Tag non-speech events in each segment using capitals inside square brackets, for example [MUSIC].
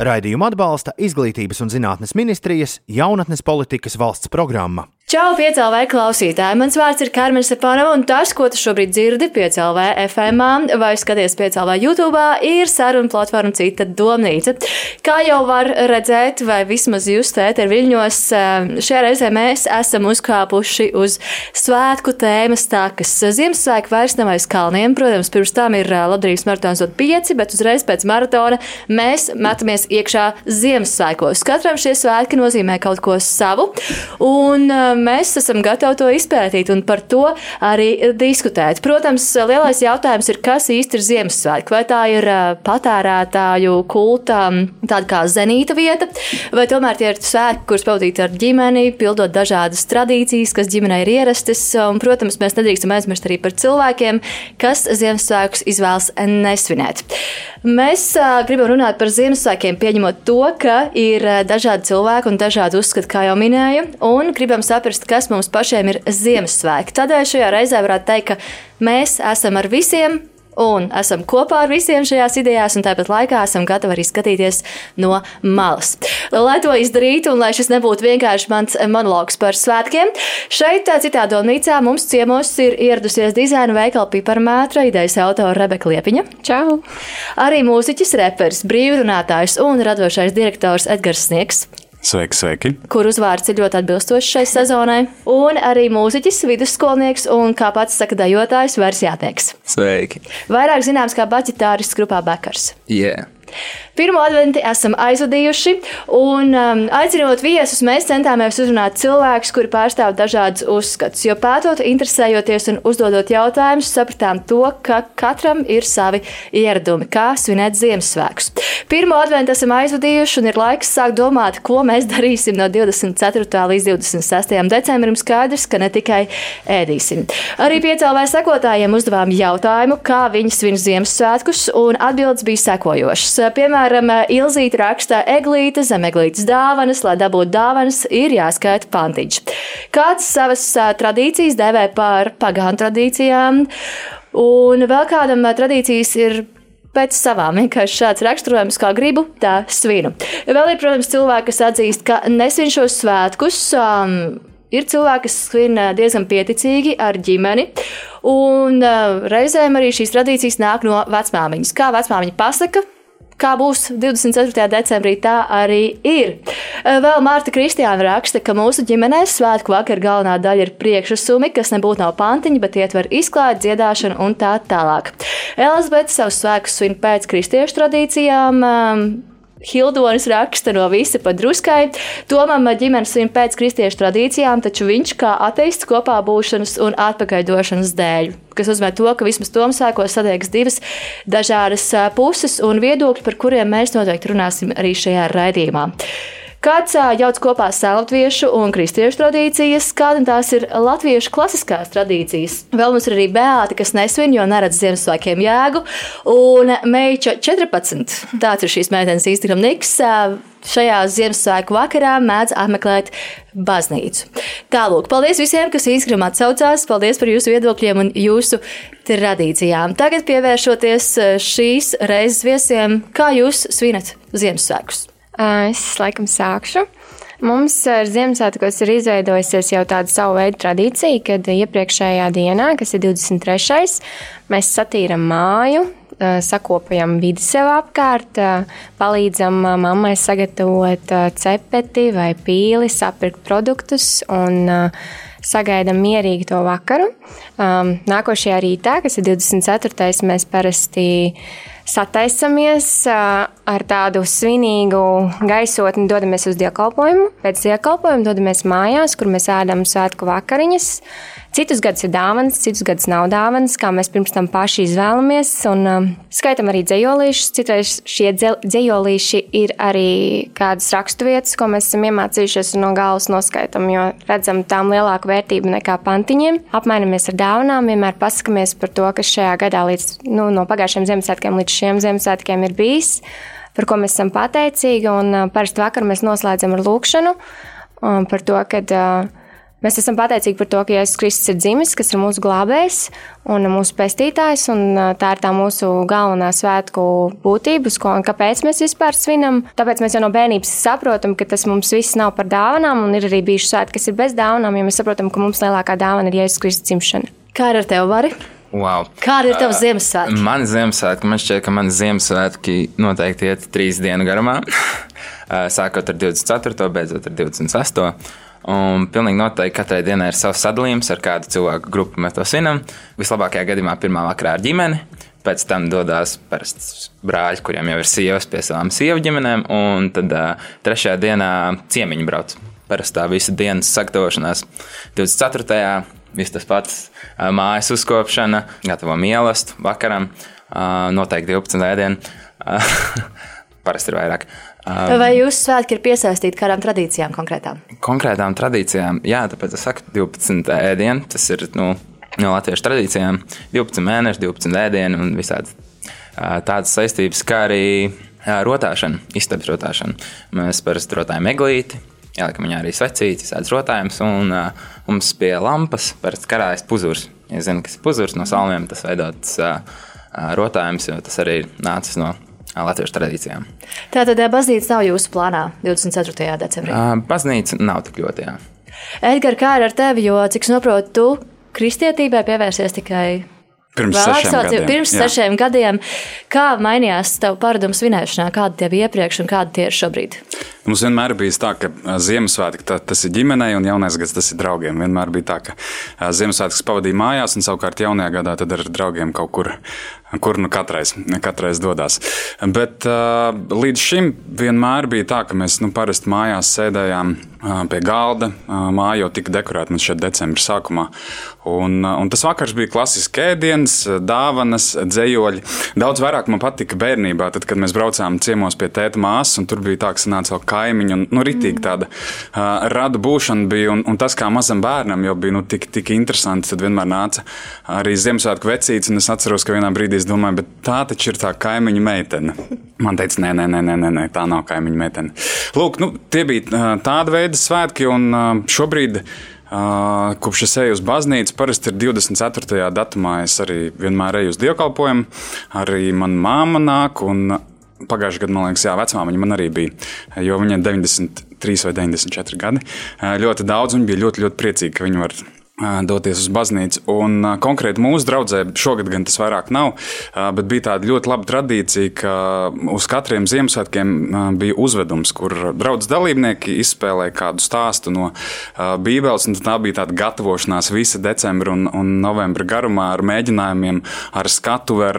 Raidījumu atbalsta Izglītības un zinātnes ministrijas jaunatnes politikas valsts programma. Čau, piecēlē klausītāji! Mans vārds ir Karmen Stepanova, un tas, ko tu šobrīd dzirdi piecēlē FM vai skaties piecēlē YouTube, ir saruna platforma Cita domnīca. Kā jau var redzēt, vai vismaz justēt ar viļņos, šajā reizē mēs esam uzkāpuši uz svētku tēmas takas. Ziemassvētku vairs nav aiz kalniem, protams, pirms tam ir labdarības maratons dot pieci, bet uzreiz pēc maratona mēs metamies iekšā Ziemassvētkos. Katram šie svētki nozīmē kaut ko savu. Un, mēs esam gatavi to izpētīt un par to arī diskutēt. Protams, lielais jautājums ir, kas īsti ir Ziemassvētki? Vai tā ir patērētāju kulta, tāda kā zenīta vieta, vai tomēr tie ir svētki, kurus pavadīt ar ģimeni, pildot dažādas tradīcijas, kas ģimenei ir ierastas. Un, protams, mēs nedrīkstam aizmirst arī par cilvēkiem, kas Ziemassvētkus izvēlas nesvinēt. Mēs uh, gribam runāt par Ziemassvētkiem, pieņemot to, ka ir dažādi cilvēki un dažādi uzskati, kā jau minēju, un gribam saprast, saprast, kas mums pašiem ir Ziemassvētki. Tādēļ šajā reizē varētu teikt, ka mēs esam ar visiem un esam kopā ar visiem šajās idejās, un tāpat laikā esam gatavi arī skatīties no malas. Lai to izdarītu, un lai šis nebūtu vienkārši mans monologs par svētkiem, šeit, citā domnīcā, mums ciemos ir ieradusies dizaina veikala piparmētra idejas autora Rebeka Liepiņa. Čau! Arī mūziķis, reperis, brīvrunātājs un radošais direktors Edgars Sniegs. Sveiki, sveiki! Kur uzvārds ir ļoti atbilstošs šai sezonai. Un arī mūziķis, vidusskolnieks un, kā pats saka, dejotājs Vērs Jāteiks. Sveiki! Vairāk zināms kā baķitārists grupā Bekars. Yeah. Pirmo adventi esam aizvadījuši, un um, aicinot viesus, mēs centāmies uzrunāt cilvēkus, kuri pārstāv dažādus uzskatus. Jo pētot, interesējoties un uzdodot jautājumus, sapratām to, ka katram ir savi ieradumi, kā svinēt Ziemassvētkus. Pirmo adventu esam aizvadījuši, un ir laiks sākt domāt, ko mēs darīsim no 24. līdz 26. decembrim. Skaidrs, ka ne tikai ēdīsim. Arī piecēlē sekotājiem uzdevām jautājumu, kā viņi svin Ziemassvētkus, un atbildes bija sekojošas. Piemēram, Ilzīte raksta, eglīte, zem eglītes dāvanas, lai dabūtu dāvanas, ir jāskaita pantiņš. Kāds savas tradīcijas dēvē par pagānu tradīcijām, un vēl kādam tradīcijas ir pēc savām. Vienkārši šāds raksturojums, kā gribu, tā svinu. Vēl ir, protams, cilvēki, kas atzīst, ka nesvin šos svētkus. Um, Ir cilvēki, kas svin diezgan pieticīgi ar ģimeni, un uh, reizēm arī šīs tradīcijas nāk no vecmāmiņas. Kā vecmāmiņa pasaka, kā būs 24. decembrī, tā arī ir. Vēl Mārta Kristiāna raksta, ka mūsu ģimenēs svētku vakar galvenā daļa ir priekšsumi, kas nebūtu nav pantiņi, bet ietver izklādi, dziedāšanu un tā tālāk. Elizabete savus svētkus svin pēc kristiešu tradīcijām. Hildonis raksta no visa pa druskai. Tomam ģimenes svin pēc kristiešu tradīcijām, taču viņš kā ateists kopā būšanas un atpakaļdošanas dēļ. Tas nozīmē, to, ka vismaz Tomsākos sadiegs divas dažādas puses un viedokļi, par kuriem mēs noteikti runāsim arī šajā raidījumā. Kāds jauc kopā sēlatviešu un kristiešu tradīcijas, kāda tās ir latviešu klasiskās tradīcijas. Vēl mums ir arī bēāti, kas nesvin, jo neredz Ziemassvētkiem jēgu, un meiča 14. Tāds ir šīs meitenes Instagram niks šajā Ziemassvētku vakarā mēdz apmeklēt baznīcu. Tālāk, paldies visiem, kas Instagram atsaucās, paldies par jūsu viedokļiem un jūsu tradīcijām. Tagad pievēršoties šīs reizes viesiem, kā jūs svinat Ziemassvētkus? Es laikam sākšu. Mums ar Ziemassvētkos ir izveidojusies jau tāda savu veidu tradīcija, kad iepriekšējā dienā, kas ir 23. mēs satīram māju, sakopjam vidi sev apkārt, palīdzam mammai sagatavot cepeti vai pīli, sapirkt produktus un sagaidām mierīgi to vakaru. Nākošajā rītā, kas ir 24. mēs parasti sataisamies ar tādu svinīgu gaisotni, dodamies uz dievkalpojumu. Pēc dievkalpojuma dodamies mājās, kur mēs ēdam svētku vakariņas. Citus gadus ir dāvāns, citus gadus nav dāvāns, kā mēs pirms tam paši izvēlamies. Un um, skaitam arī dzējolīšus. Citreiz šie dzējolīši ir arī kādas raksturvietas, ko mēs esam iemācījušies no galvas noskaitam, jo redzam tām lielāku vērtību nekā pantiņiem. Apmainamies ar dāvanām, vienmēr pasakamies par to, kas šajā gadā līdz nu, no pagājušiem Ziemassvētkiem līdz šiem Ziemassvētkiem ir bijis, par ko mēs esam pateicīgi. Un uh, parasti vakar mēs noslēdzam ar lūkšanu um, par to, ka uh, Mēs esam pateicīgi par to, ka Jēzus Kristus ir dzimis, kas ir mūsu glābējs un mūsu pestītājs. Un tā ir tā mūsu galvenā svētku būtība, ko un kāpēc mēs vispār svinam. Tāpēc mēs jau no bērnības saprotam, ka tas mums viss nav par dāvanām, un ir arī bijuši svētki, kas ir bez dāvanām, jo mēs saprotam, ka mums lielākā dāvana ir Jēzus Kristus dzimšana. Kā ir ar tevi, Vari? Wow. Kāda ir tava uh, Ziemassvētka? Man Ziemassvētka, man šķiet, ka man Ziemassvētki noteikti iet trīs dienu garumā. [LAUGHS] Sākot ar 24. beidzot ar 28. Un pilnīgi noteikti katrai dienai ir savs sadalījums, ar kādu cilvēku grupu mēs to svinam. Vislabākajā gadījumā pirmā vakarā ar ģimeni, pēc tam dodas brāļi, kuriem jau ir sievas pie savām sievu ģimenēm, un tad trešajā dienā ciemiņi brauc. Parasti tā visa dienas sagatavošanās 24. Viss tas pats mājas uzkopšana, gatavo mīlestību vakaram, noteikti 12. ēdienu. [LAUGHS] Parasti ir vairāk. Um, Vai jūsu svētki ir piesaistīti kādām tradīcijām konkrētām? Konkrētām tradīcijām, jā, tāpēc es saku 12 ēdienu. Tas ir nu, no latviešu tradīcijām 12 mēneši, 12 ēdienu un visādi tādas saistības, kā arī rotāšana, istabas rotāšana. Mēs parasti rotājam eglīti, ieliekam viņā arī svecīti, visādas rotājumus, un uh, mums pie lampas parasti karājas puzurs. Ja zinu, kas ir puzurs no salmiem, tas veidots uh, rotājums, jo tas arī nācis no latviešu tradīcijām. Tātad baznīca nav jūsu plānā 24. decembrī? Baznīca nav tik ļoti, jā. Edgars, kā ir ar tevi, jo, cik saprotu, tu kristietībai pievērsies tikai Pirms sešiem gadiem. Pirms jā. sešiem gadiem. Kā mainījās tavs paradums svinēšanā, kāda tev iepriekš un kāda tie ir šobrīd? Mums vienmēr bija tā, ka Ziemassvētki tā, tas ir ģimenei un jaunais gads tas ir draugiem. Vienmēr bija tā, ka Ziemassvētkus pavadīja mājās un savukārt jaunajā gadā tad ar draugiem kaut kur kur nu katrais, katrais dodas. Bet līdz šim vienmēr bija tā, ka mēs nu, parasti mājās sēdējām pie galda. Māja jau tika dekorēta mums šeit decembra sākumā. Un, un tas vakars bija klasisks ēdiens, dāvanas, dzējoļi. Daudz vairāk man patika bērnībā, tad, kad mēs braucām ciemos pie tēta māsas, un tur bija tā, ka sanāca vēl kaimiņi. Un, nu, ritīgi tāda uh, rada būšana bija, un, un tas, kā mazam bērnam jau bija nu, tik, tik interesanti, tad vienmēr nāca arī Ziemassvētku vecīts, un es atceros, ka vienā brīdī es domāju, bet tā taču ir tā kaimiņa meitene. Man teica, nē, nē, nē, nē, nē tā nav kaimiņa meitene. Lūk, nu, tie bija tādi veidi svētki, un šobrīd. Uh, kopš es eju uz baznīcu, parasti ir 24. datumā. Es arī vienmēr eju uz dievkalpojumu. Arī manā māma nāk, un pagājušajā gadā, man liekas, jā, vecmāmiņa man arī bija, jo viņai ir 93 vai 94 gadi. Ļoti daudz, un bija ļoti, ļoti priecīgi, ka viņi var doties uz baznīcu. Un, konkrēti mūsu draudzē šogad gan tas vairāk nav, bet bija tāda ļoti laba tradīcija, ka uz katriem Ziemassvētkiem bija uzvedums, kur draudzes dalībnieki izspēlēja kādu stāstu no Bībeles. Tā bija tāda gatavošanās visa decembra un, un novembra garumā ar mēģinājumiem, ar skatu, ar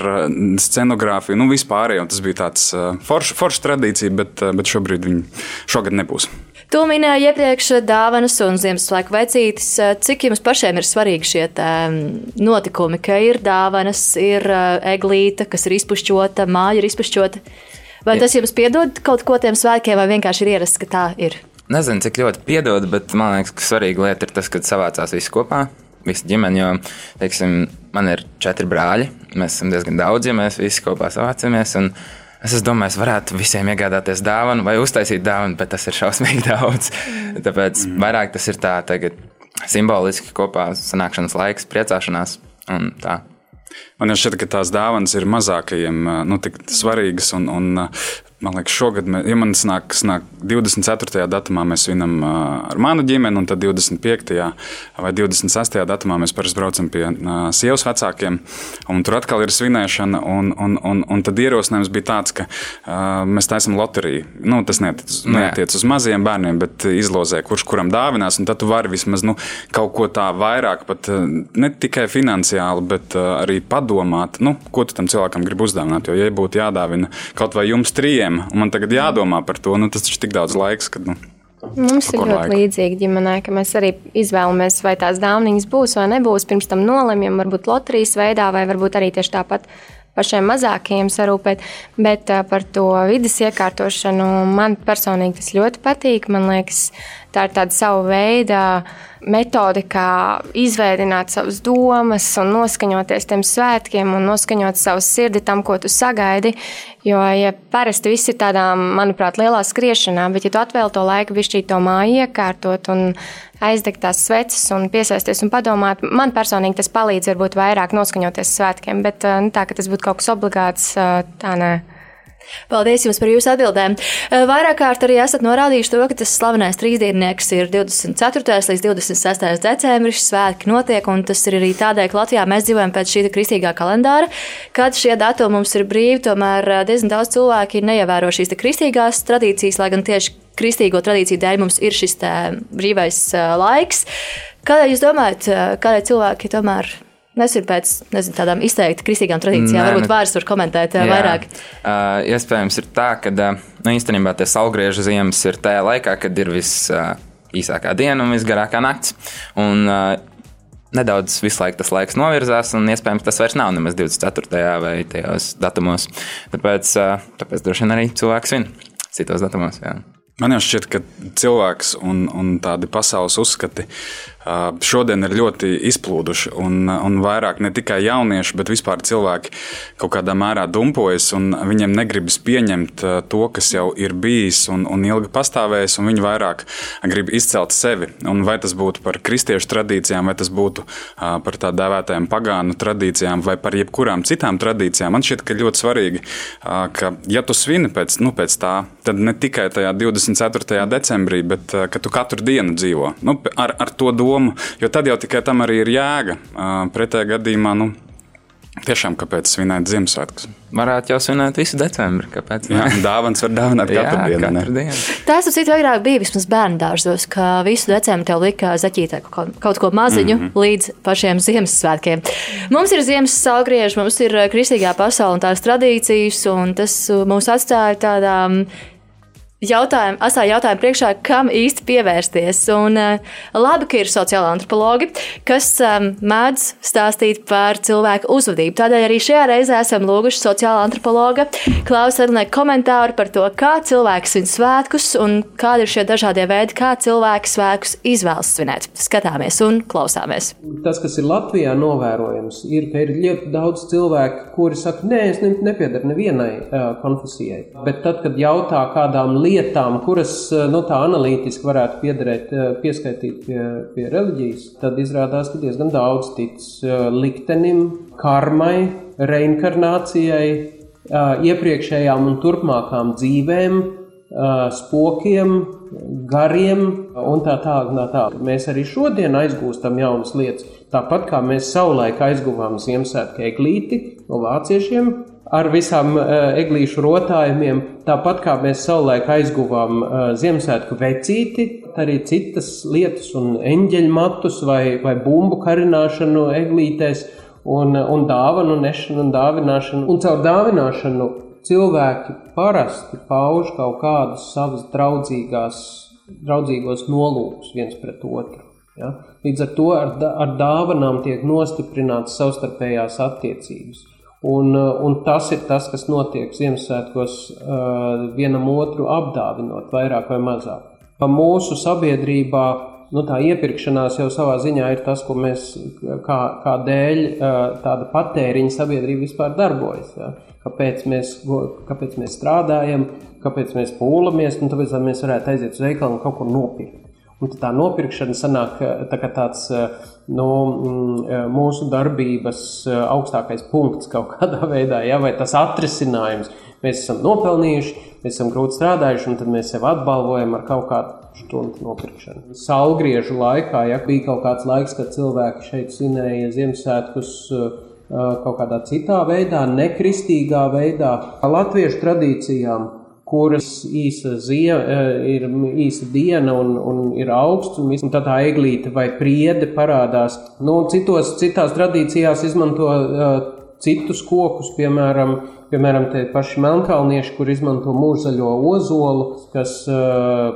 scenogrāfiju, nu vispārējo. Tas bija tāds foršs forš tradīcija, bet, bet šobrīd viņi šogad nebūs. To minēja iepriekš dāvanas un Ziemassvētku vecītis. Cik jums pašiem ir svarīgi šie notikumi, ka ir dāvanas, ir eglīte, kas ir izpušķota, māja ir izpušķota? Vai tas jums piedod kaut ko tiem svētkiem, vai vienkārši ir ierasts, ka tā ir? Nezinu, cik ļoti piedod, bet man liekas, ka svarīga lieta ir tas, kad savācās visi kopā. Visa ģimene, jo, teiksim, man ir četri brāļi. Mēs esam diezgan daudz, ja mēs visi kopā savācamies. Un, uh, Es domāju, es varētu visiem iegādāties dāvanu vai uztaisīt dāvanu, bet tas ir šausmīgi [LAUGHS] daudz. Tāpēc mm. vairāk tas ir tā tagad simboliski kopā sanākšanas laiks, priecāšanās un tā. Man jau šķiet, ka tās dāvanas ir mazākajiem nu, tik svarīgas un, un Man liekas, šogad, mēs, ja man sanāk, sanāk 24. datumā mēs svinam ar manu ģimeni, un tad 25. vai 26. datumā mēs parasti braucam pie sievas vecākiem, un tur atkal ir svinēšana, un, un, un, un tad ierosinājums bija tāds, ka mēs taisam loteriju. Nu, tas neatiec, neatiec uz maziem bērniem, bet izlozē, kurš kuram dāvinās, un tad tu vari vismaz nu, kaut ko tā vairāk, pat ne tikai finansiāli, bet arī padomāt, nu, ko tu tam cilvēkam gribi uzdāvināt. Jo, ja būtu jādāvina kaut vai jums trijiem, tēma, un man tagad jādomā par to. Nu, tas taču ir tik daudz laiks, kad. Nu, Mums ir ļoti laiku. līdzīgi ģimenē, ka mēs arī izvēlamies, vai tās dāvanas būs vai nebūs. Pirms tam nolemjam, varbūt loterijas veidā, vai varbūt arī tieši tāpat pašiem mazākajiem sarūpēt. Bet par to vidas iekārtošanu man personīgi tas ļoti patīk. Man liekas, tā ir tāda sava veida metode, kā izveidot savas domas un noskaņoties tiem svētkiem un noskaņot savu sirdi tam, ko tu sagaidi. Jo, ja parasti viss ir tādā, manuprāt, lielā skriešanā, bet ja tu atvēl to laiku, bišķīt to māju iekārtot un aizdegt tās sveces un piesaisties un padomāt, man personīgi tas palīdz varbūt vairāk noskaņoties svētkiem, bet nu, tā, ka tas būtu kaut kas obligāts, tā nē. Paldies jums par jūsu atbildēm. Vairāk kārt arī esat norādījuši to, ka tas slavenais trīsdiennieks ir 24. līdz 26. decembris. Svētki notiek, un tas ir arī tādēļ, ka Latvijā mēs dzīvojam pēc šī kristīgā kalendāra, kad šie datumi mums ir brīvi. Tomēr diezgan daudz cilvēki neievēro šīs kristīgās tradīcijas, lai gan tieši kristīgo tradīciju dēļ mums ir šis brīvais laiks. Kādēļ jūs domājat, kādēļ cilvēki tomēr? Nesir pēc nezinu, tādām izteikti kristīgām tradīcijām. Nē, Varbūt vārds var komentēt jā, vairāk. Uh, iespējams, ir tā, ka uh, nu, īstenībā tie saulgriežu ziemas ir tajā laikā, kad ir visīsākā uh, diena un visgarākā nakts. Un, uh, nedaudz visu laiku tas laiks novirzās, un iespējams tas vairs nav nemaz 24. vai tajos datumos. Tāpēc, uh, tāpēc droši vien arī cilvēks svin citos datumos. Jā. Man jau šķiet, ka cilvēks un, un tādi pasaules uzskati šodien ir ļoti izplūduši. Un, un vairāk ne tikai jaunieši, bet vispār cilvēki kaut kādā mērā dumpojas, un viņiem negribas pieņemt to, kas jau ir bijis un, un ilgi pastāvējis, un viņi vairāk grib izcelt sevi. Un vai tas būtu par kristiešu tradīcijām, vai tas būtu par tā dēvētajām pagānu tradīcijām, vai par jebkurām citām tradīcijām, man šķiet, ka ļoti svarīgi, ka ja tu svini pēc, nu, pēc tā, tad ne tikai tajā 24. decembrī, bet ka tu katru dienu dzīvo nu, ar, ar to domu domu, jo tad jau tikai tam arī ir jēga. Pretējā gadījumā, nu, Tiešām, kāpēc svinēt Ziemassvētkus? Varētu jau svinēt visu decembri. Kāpēc? Jā, dāvāns var dāvināt katru Jā, dienu. Katru dienu. Tas tas citu agrāk bija vismaz bērnu dārzos, ka visu decembri tev lika zaķītē kaut, kaut ko maziņu mm -hmm. līdz pašiem Ziemassvētkiem. Mums ir Ziemas salgrieži, mums ir kristīgā pasaule un tās tradīcijas, un tas mūs atstāja tādā jautājumu, asā jautājumu priekšā, kam īsti pievērsties. Un uh, labi, ka ir sociāla antropologi, kas um, mēdz stāstīt par cilvēku uzvedību. Tādēļ arī šajā reizē esam lūguši sociāla antropologa Klausa Edlē komentāru par to, kā cilvēks svin svētkus un kādi ir šie dažādie veidi, kā cilvēki svētkus izvēlas svinēt. Skatāmies un klausāmies. Tas, kas ir Latvijā novērojams, ir, ka ir ļoti daudz cilvēku, kuri saka, nē, es nepiedaru nevienai uh, konfesijai. Bet tad, kad jautā kādām lietām, lietām, kuras eh, nu, tā analītiski varētu piederēt, eh, pieskaitīt pie, pie reliģijas, tad izrādās, ka diezgan daudz tic eh, liktenim, karmai, reinkarnācijai, iepriekšējām un turpmākām dzīvēm, spokiem, gariem un tā tālāk. Tā. Mēs arī šodien aizgūstam jaunas lietas. Tāpat kā mēs savulaik aizguvām Ziemassvētku eglīti no vāciešiem, ar visām uh, eglīšu rotājumiem, tāpat kā mēs savulaik aizguvām uh, Ziemassvētku vecīti, arī citas lietas, un eņģeļu matus vai, vai bumbu karināšanu eglītēs, un, un dāvanu nešanu un dāvināšanu. Un caur dāvināšanu cilvēki parasti pauž kaut kādus savus draudzīgās, draudzīgos nolūkus viens pret otru. Ja? Līdz ar to ar, ar dāvanām tiek nostiprināts savstarpējās attiecības. Un, uh, un tas ir tas, kas notiek Ziemassvētkos, uh, vienam otru apdāvinot, vairāk vai mazāk. Pa mūsu sabiedrībā nu, tā iepirkšanās jau savā ziņā ir tas, ko mēs, kā, kā dēļ uh, tāda patēriņa sabiedrība vispār darbojas. Ja? Kāpēc, mēs, kāpēc mēs strādājam, kāpēc mēs pūlamies, un tāpēc, lai mēs varētu aiziet uz veikalu un kaut ko nopirkt. Un tā nopirkšana sanāk tā tāds nu, mm, mūsu darbības augstākais punkts kaut kādā [LAUGHS] veidā, ja, vai tas atrisinājums. Mēs esam nopelnījuši, mēs esam grūti strādājuši, un tad mēs sev atbalvojam ar kaut kādu stundu nopirkšanu. Saulgriežu laikā, ja bija kaut kāds laiks, kad cilvēki šeit svinēja Ziemassvētkus kaut kādā citā veidā, nekristīgā veidā, latviešu tradīcijām kuras īsa, zie, eh, ir īsa diena un, un ir augsts, un, un tā tā eglīte vai priede parādās. Nu, citos, citās tradīcijās izmanto uh, citus kokus, piemēram, piemēram tie paši melnkalnieši, kur izmanto mūžzaļo ozolu, kas uh,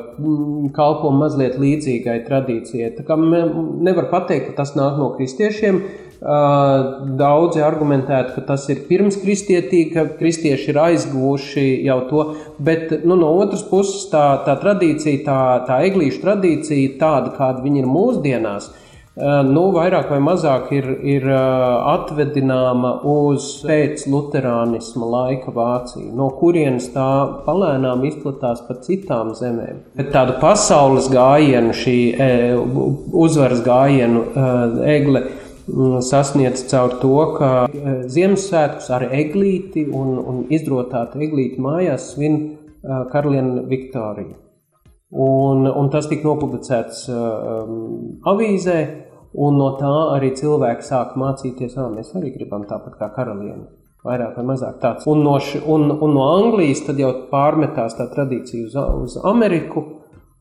kalpo mazliet līdzīgai tradīcijai. Tā kā nevar pateikt, ka tas nāk no kristiešiem, Daudzi argumentētu, ka tas ir pirms kristietīgi, ka kristieši ir aizguvuši jau to, bet nu, no otras puses tā, tā tradīcija, tā, tā eglīšu tradīcija, tāda kāda viņa ir mūsdienās, nu, vairāk vai mazāk ir, ir atvedināma uz pēc-luterānisma laika Vāciju, no kurienes tā palēnām izplatās pa citām zemēm. Bet tādu pasaules gājienu, šī uzvaras gājienu egle sasniedz caur to, ka e, Ziemassvētkus ar eglīti un, un izdrotātu eglīti mājās svin e, karaliene Viktorija. Un, un tas tika nopublicēts um, avīzē, un no tā arī cilvēki sāk mācīties, ka mēs arī gribam tāpat kā karaliene. Vairāk vai mazāk tāds. Un no, š, un, un no Anglijas tad jau pārmetās tā tradīcija uz, uz Ameriku.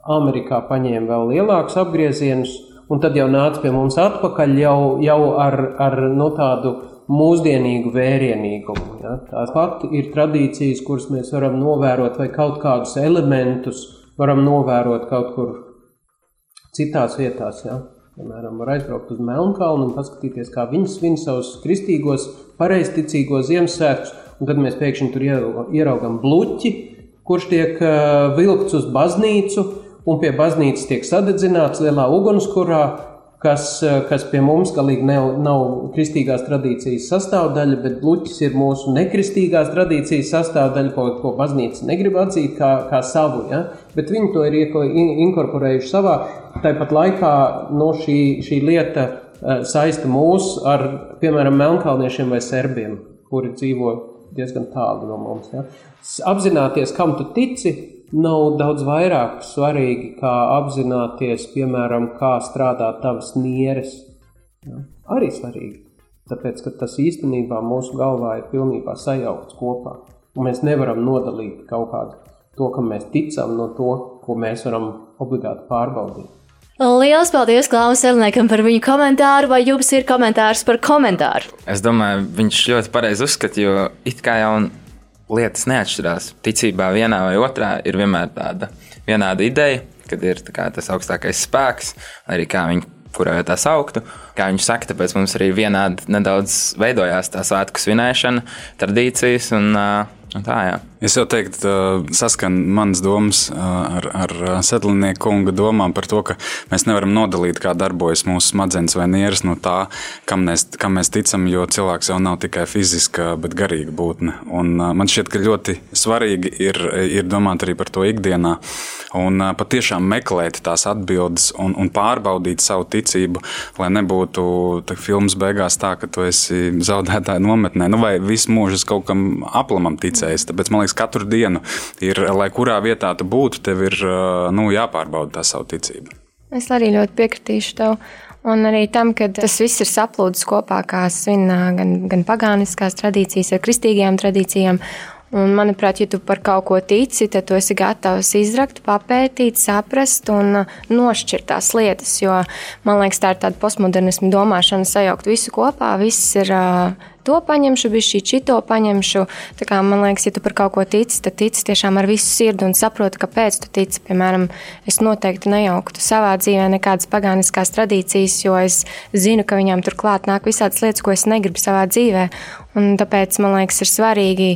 Amerikā paņēma vēl lielākus apgriezienus, un tad jau nāca pie mums atpakaļ jau, jau ar, ar no nu, tādu mūsdienīgu vērienīgumu. Ja? Tāpat ir tradīcijas, kuras mēs varam novērot, vai kaut kādus elementus varam novērot kaut kur citās vietās. Ja? Piemēram, var aizbraukt uz Melnkalnu un paskatīties, kā viņi svin savus kristīgos, pareizticīgos Ziemassvētkus, un tad mēs pēkšņi tur ieraugam bluķi, kurš tiek uh, vilkts uz baznīcu, un pie baznīcas tiek sadedzināts lielā ugunskurā, kas, kas pie mums galīgi nav, nav kristīgās tradīcijas sastāvdaļa, bet bluķis ir mūsu nekristīgās tradīcijas sastāvdaļa, ko, ko baznīca negrib atzīt kā, kā savu. Ja? Bet viņi to ir inkorporējuši savā. Tāpat laikā no šī, šī lieta eh, saista mūs ar, piemēram, melnkalniešiem vai serbiem, kuri dzīvo diezgan tālu no mums. Ja? Apzināties, kam tu tici, nav daudz vairāk svarīgi, kā apzināties, piemēram, kā strādā tavas nieres. Ja? Arī svarīgi. Tāpēc, ka tas īstenībā mūsu galvā ir pilnībā sajaukts kopā. Un mēs nevaram nodalīt kaut kādu to, kam mēs ticam, no to, ko mēs varam obligāti pārbaudīt. Lielas paldies Klaus Elniekam par viņu komentāru, vai jums ir komentārs par komentāru? Es domāju, viņš ļoti pareizi uzskata, jo it kā jau lietas neatšķirās. Ticībā vienā vai otrā ir vienmēr tāda vienāda ideja, kad ir kā, tas augstākais spēks, arī kā viņi kurā tā sauktu. Kā viņš saka, tāpēc mums arī vienādi nedaudz veidojās tā svētku svinēšana, tradīcijas un, un tā. Jā. Es jau teiktu, saskan manas domas ar, ar Sedlinieku kunga domām par to, ka mēs nevaram nodalīt, kā darbojas mūsu smadzenes vai nieres no tā, kam mēs, kam mēs ticam, jo cilvēks jau nav tikai fiziska, bet garīga būtne. Un man šķiet, ka ļoti svarīgi ir, ir domāt arī par to ikdienā un patiešām meklēt tās atbildes un, un pārbaudīt savu ticību, lai nebūtu tā, filmas beigās tā, ka tu esi zaudētāja nometnē, nu, vai visu mūžu kaut kam aplamam ticējis. Tāpēc man liekas, katru dienu ir, lai kurā vietā tu būtu, tev ir nu, jāpārbauda tā savu ticību. Es arī ļoti piekritīšu tev. Un arī tam, ka tas viss ir saplūdis kopā, kā svin gan, gan pagāniskās tradīcijas ar kristīgajām tradīcijām. Un, manuprāt, ja tu par kaut ko tici, tad tu esi gatavs izrakt, papētīt, saprast un nošķirt tās lietas. Jo man liekas, tā ir tāda postmodernisma domāšana, sajaukt visu kopā. Viss ir to paņemšu, bija šī čito paņemšu. Tā kā, man liekas, ja tu par kaut ko tici, tad tici tiešām ar visu sirdi un saproti, kāpēc tu tici. Piemēram, es noteikti nejauktu savā dzīvē nekādas pagāniskās tradīcijas, jo es zinu, ka viņām turklāt nāk visādas lietas, ko es negribu savā dzīvē. Un tāpēc man liekas, ir svarīgi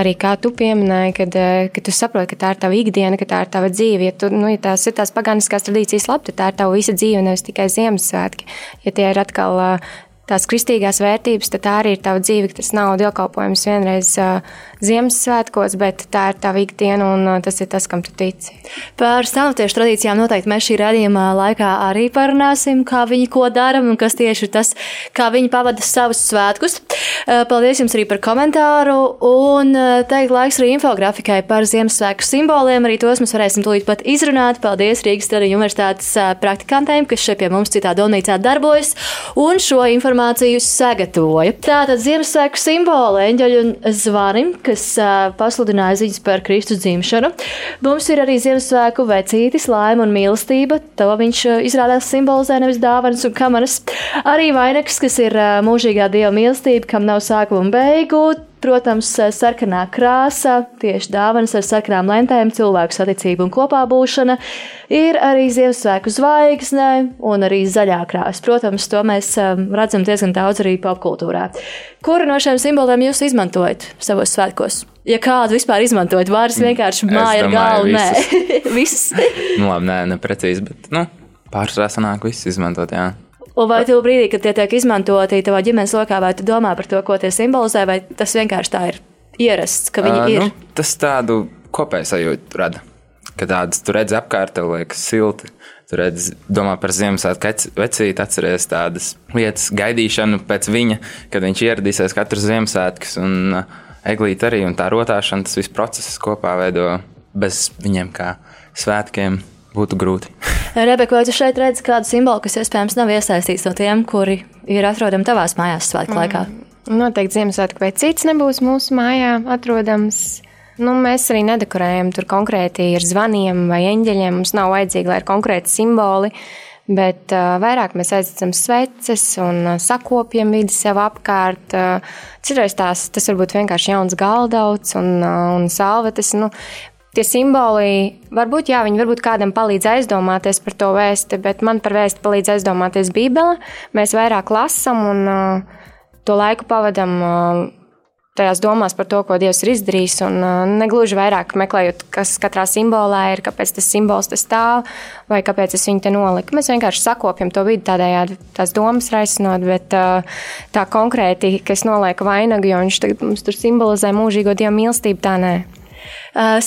arī kā tu pieminēji, kad, eh, kad tu saproti, ka tā ir tava ikdiena, ka tā ir tava dzīve. Ja, tu, nu, ja tās ir tās pagāniskās tradīcijas, labi, tad tā ir tava visa dzīve, nevis tikai Ziemassvētki. Ja tie ir atkal uh, tās kristīgās vērtības, tad tā arī ir tava dzīve, tas nav dievkalpojums vienreiz uh, Ziemassvētkos, bet tā ir tava ikdiena un uh, tas ir tas, kam tu tici. Par stāvotiešu tradīcijām noteikti mēs šī radījuma laikā arī parunāsim, kā viņi ko dara un kas tieši ir tas, kā viņi pavada savus svētkus. Uh, paldies jums arī par komentāru un teikt laiks arī infografikai par Ziemassvētku simboliem. Arī tos mēs varēsim tūlīt pat izrunāt. Paldies Rīgas Tradiņu universitātes praktikantiem, kas šeit pie mums citā domnīcā darbojas un šo informāciju sagatavoja. Tātad Ziemassvētku simboli, eņģeļu un zvani, kas pasludināja ziņas par Kristus dzimšanu. Mums ir arī Ziemassvētku vecītis, laima un mīlestība. To viņš izrādās simbolizē nevis dāvanas un kamaras. Arī vainags, kas ir mūžīgā dieva mīlestība, kam nav sākuma un beigu. Protams, sarkanā krāsa, tieši dāvanas ar sarkanām lentēm, cilvēku saticība un kopā būšana. Ir arī Ziemassvētku zvaigzne un arī zaļā krāsa. Protams, to mēs redzam diezgan daudz arī popkultūrā. Kuru no šiem simboliem jūs izmantojat savos svētkos? Ja kādu vispār izmantojat, vārds vienkārši māja ar galvu, nē, viss. [LAUGHS] nu, labi, nē, neprecīzi, bet, nu, pārsvarā sanāk viss izmantot, jā. Un vai tu brīdī, kad tie tiek izmantoti tavā ģimenes lokā, vai tu domā par to, ko tie simbolizē, vai tas vienkārši tā ir ierasts, ka viņi uh, ir? Nu, tas tādu kopēju sajūtu rada. Kad tādas tu redzi apkārt, tev liekas silti. Tu redzi, domā par Ziemassvētku vecīti, atceries tādas lietas, gaidīšanu pēc viņa, kad viņš ieradīsies katru Ziemassvētku. Un eglīte arī un tā rotāšana, tas viss process kopā veido bez viņiem kā svētkiem būtu grūti. [LAUGHS] Rebeka, vai tu šeit redzi kādu simbolu, kas iespējams nav iesaistīts no tiem, kuri ir atrodami tavās mājās svētku laikā? Mm, noteikti Ziemassvētku vai cits nebūs mūsu mājā atrodams. Nu, mēs arī nedekorējam tur konkrēti ar zvaniem vai eņģeļiem. Mums nav vajadzīgi, lai ir konkrēti simboli. Bet uh, vairāk mēs aizsacām sveces un uh, sakopjam vidi sev apkārt. Uh, citreiz tās, tas var būt vienkārši jauns galdauts un, uh, un salvetes. Nu, Tie simboli, varbūt, jā, viņi varbūt kādam palīdz aizdomāties par to vēsti, bet man par vēsti palīdz aizdomāties Bībele. Mēs vairāk lasām un uh, to laiku pavadām uh, tajās domās par to, ko Dievs ir izdarījis. Un uh, negluži vairāk meklējot, kas katrā simbolā ir, kāpēc tas simbols te stāv vai kāpēc es viņu te noliku. Mēs vienkārši sakopjam to vidi tādējādi, tās domas raisinot, bet uh, tā konkrēti, ka es nolieku vainagu, jo viņš tagad mums tur simbolizē mūžīgo Dieva mīlestību, tā nē.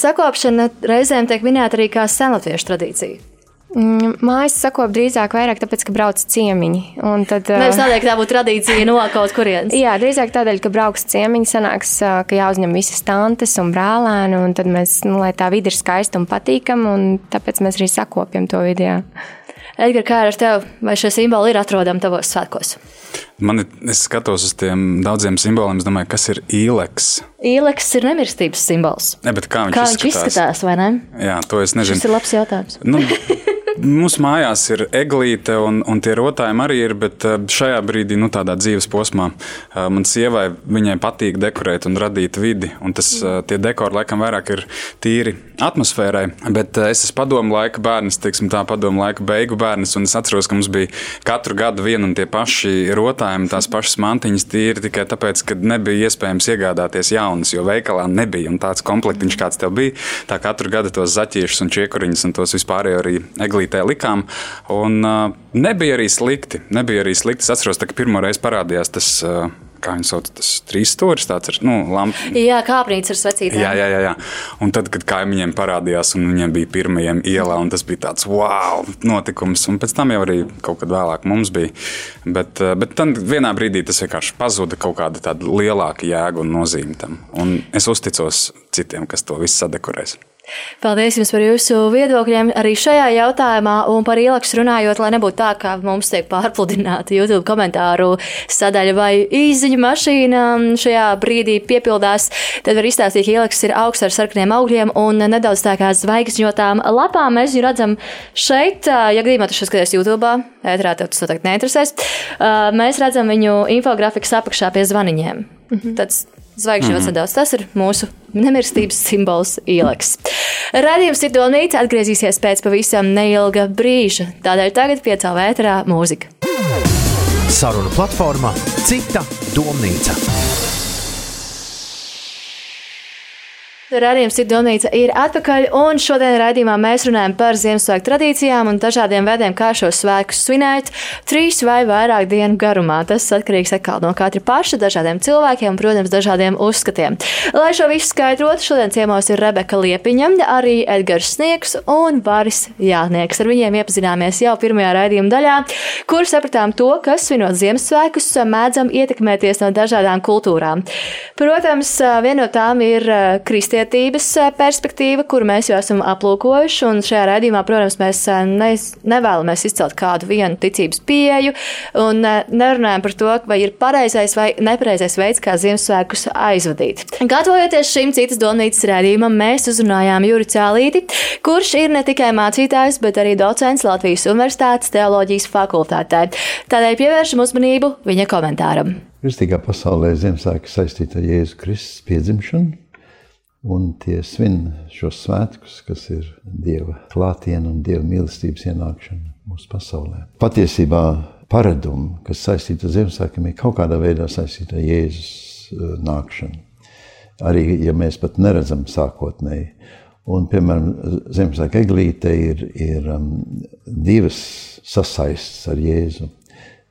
Sakopšana reizēm tiek minēta arī kā senlatviešu tradīcija. Mm, mājas sakop drīzāk vairāk tāpēc, ka brauc ciemiņi. Tad, Nevis tādēļ, ka tā būtu tradīcija no kaut kurienes. [LAUGHS] Jā, drīzāk tādēļ, ka brauks ciemiņi, sanāks, ka jāuzņem visas tantes un brālēni, un tad mēs, nu, lai tā vidi ir skaista un patīkama, un tāpēc mēs arī sakopjam to video. Edgars, kā ar tevi? Vai šie simboli ir atrodami tavos svētkos? Man ir, es skatos uz tiem daudziem simboliem, es domāju, kas ir īleks. Īleks ir nemirstības simbols. Ne, kā viņš, kā viņš izskatās? izskatās, vai ne? Jā, to es nezinu. Tas ir labs jautājums. Nu, Mums mājās ir eglīte, un, un tie rotājumi arī ir, bet eh, šajā brīdī, nu, tādā dzīves posmā, eh, man sievai viņai patīk dekorēt un radīt vidi. Un tas, eh, tie dekori laikam vairāk ir tīri atmosfērai, bet es esmu padomu laika bērns, teiksim tā, padomu laika beigu bērns, un es atceros, ka mums bija katru gadu vien un tie paši rotājumi, tās pašas mantiņas tīri tikai tāpēc, ka nebija iespējams iegādāties jaunas, jo veikalā nebija, un tāds komplektiņš, kāds tev bija, tā katru gadu tos zaķiešus un čiekuriņus un tos vispārējo arī eglītē likām. Un, uh, nebija arī slikti. Nebija arī slikti. Es atceros, ka pirmo reizi parādījās tas. Uh, kā viņi sauc, tas trīs stūris, tāds ir. Nu, lamp... Jā, kāpnīca ar svecītēm. Jā, jā, jā, jā. Un tad, kad kaimiņiem parādījās, un viņiem bija pirmajiem ielā, un tas bija tāds wow, notikums. Un pēc tam jau arī kaut kad vēlāk mums bija. Bet, bet tad vienā brīdī tas vienkārši pazuda kaut kāda tāda lielāka jēga un nozīme tam. Un es uzticos citiem, kas to visu sadekorēs. Paldies jums par jūsu viedokļiem arī šajā jautājumā, un par ielakstu runājot, lai nebūtu tā, ka mums tiek pārpludināta YouTube komentāru sadaļa vai īziņa mašīna šajā brīdī piepildās. Tad var izstāstīt, ka ielaksts ir augsts ar sarkaniem augļiem un nedaudz tā kā zvaigžņotām lapām. Mēs viņu redzam šeit, ja gadījumā tu skaties YouTube, ētrā tev tas noteikti neinteresēs. Mēs redzam viņu infografikas apakšā pie zvaniņiem. Mhm. Tāds Zvaigžņu mm -hmm. nedaudz. Tas ir mūsu nemirstības simbols ieleks. Radījums ir domnīca atgriezīsies pēc pavisam neilga brīža. Tādēļ tagad piecā vētrā mūzika. Saruna platforma Cita domnīca. Radījums ir Donīca ir atpakaļ, un šodien raidījumā mēs runājam par Ziemassvētku tradīcijām un dažādiem veidiem, kā šos svētkus svinēt trīs vai vairāk dienu garumā. Tas atkarīgs atkal no katra paša, dažādiem cilvēkiem un, protams, dažādiem uzskatiem. Lai šo visu skaidrotu, šodien ciemos ir Rebeka Liepiņa, arī Edgars Sniegs un Varis Jānieks. Ar viņiem iepazināmies jau pirmajā raidījuma daļā, kur sapratām to, kas svinot Ziemassvētkus mēdzam ietekmēties no dažādām kultūrām. Protams, viena no tām ir Kristīna kristietības perspektīva, kuru mēs jau esam aplūkojuši. Un šajā raidījumā, protams, mēs ne, nevēlamies izcelt kādu vienu ticības pieeju un nerunājam par to, vai ir pareizais vai nepareizais veids, kā Ziemassvētkus aizvadīt. Gatavojoties šim citas domnīcas raidījumam, mēs uzrunājām Juri Cēlīti, kurš ir ne tikai mācītājs, bet arī docents Latvijas Universitātes teoloģijas fakultātē. Tādēļ pievēršam uzmanību viņa komentāram. Kristīgā pasaulē Ziemassvētku saistīta ar Jēzu Kristus piedzimšanu, un tie svin šos svētkus, kas ir Dieva klātienē un Dieva mīlestības ienākšana mūsu pasaulē. Patiesībā paradumi, kas saistīti ar Ziemassvētkiem, ir kaut kādā veidā saistīti ar Jēzus uh, nākšanu. Arī ja mēs pat neredzam sākotnēji. Un, piemēram, Ziemassvētku eglīte ir, ir um, divas sasaistes ar Jēzu.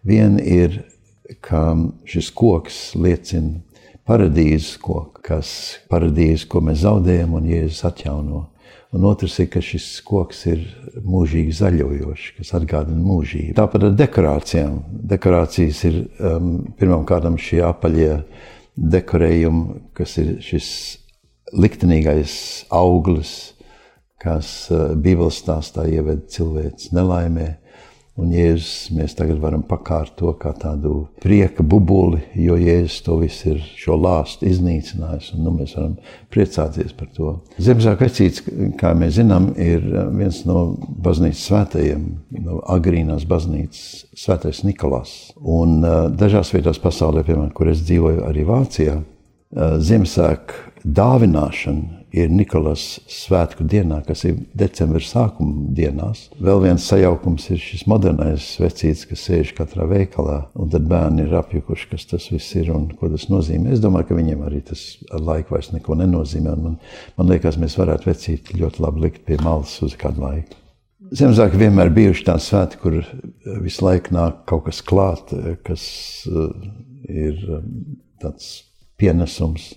Viena ir ka šis koks liecina paradīzes koku, kas paradīze, ko mēs zaudējam un Jēzus atjauno. Un otrs ir, ka šis koks ir mūžīgi zaļojošs, kas atgādina mūžību. Tāpat ar dekorācijām. Dekorācijas ir um, pirmkārt šie apaļie dekorējumi, kas ir šis liktenīgais auglis, kas uh, Bībeles stāstā ieved cilvēks nelaimē. Un Jēzus mēs tagad varam pakārt to kā tādu prieka bubuli, jo Jēzus to visu ir šo lāstu iznīcinājis, un nu, mēs varam priecāties par to. Ziemassvētku vecīts, kā mēs zinām, ir viens no baznīcas svētajiem, no agrīnās baznīcas svētais Nikolās. Un dažās vietās pasaulē, piemēram, kur es dzīvoju arī Vācijā, Ziemassvētku dāvināšana ir Nikolas svētku dienā, kas ir decembra sākuma dienās. Vēl viens sajaukums ir šis modernais vecītis, kas sēž katrā veikalā, un tad bērni ir apjukuši, kas tas viss ir un ko tas nozīmē. Es domāju, ka viņiem arī tas ar laiku vairs neko nenozīmē. Man, man liekas, mēs varētu vecīti ļoti labi likt pie malas uz kādu laiku. Ziemassvētku vienmēr bijuši tādi svētki, kur visu laiku nāk kaut kas klāt, kas uh, ir tāds pienesums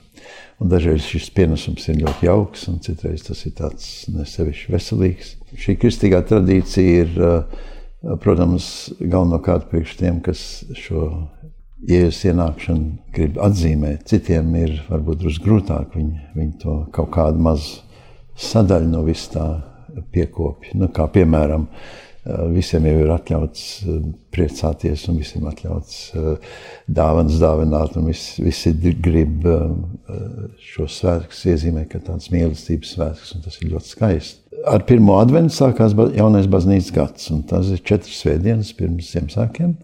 Un dažreiz šis pienesums ir ļoti jauks, un citreiz tas ir tāds nesevišķi veselīgs. Šī kristīgā tradīcija ir, eh, protams, galvenokārt priekš tiem, kas šo jēzus ienākšanu grib atzīmēt. Citiem ir varbūt drusku grūtāk, viņi, viņi to kaut kādu mazu sadaļu no vis tā piekopja. Nu, kā piemēram, uh, visiem jau ir atļauts eh, priecāties, un visiem atļauts eh, dāvanas dāvināt. Visi, visi grib šo svētkus iezīmēt kā tāds mīlestības svētkus, un tas ir ļoti skaisti. Ar pirmo adventu sākās jaunais baznīcas gads, un tas ir četras svētdienas pirms Ziemassvētkiem,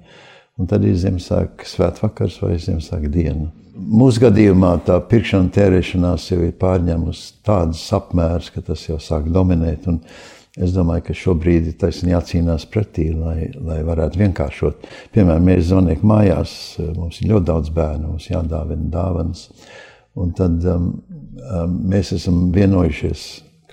un tad ir Ziemassvētku svētvakars vai Ziemassvētku diena. Mūsu gadījumā tā pirkšana tērēšanās jau ir pārņēmusi tādus apmērus, ka tas jau sāk dominēt. Un, Es domāju, ka šobrīd ir taisnība jācīnās pretī, lai, lai varētu vienkāršot. Piemēram, mēs zvaniekam mājās, mums ir ļoti daudz bērnu, mums jādāvina dāvanas. Un tad um, um, mēs esam vienojušies,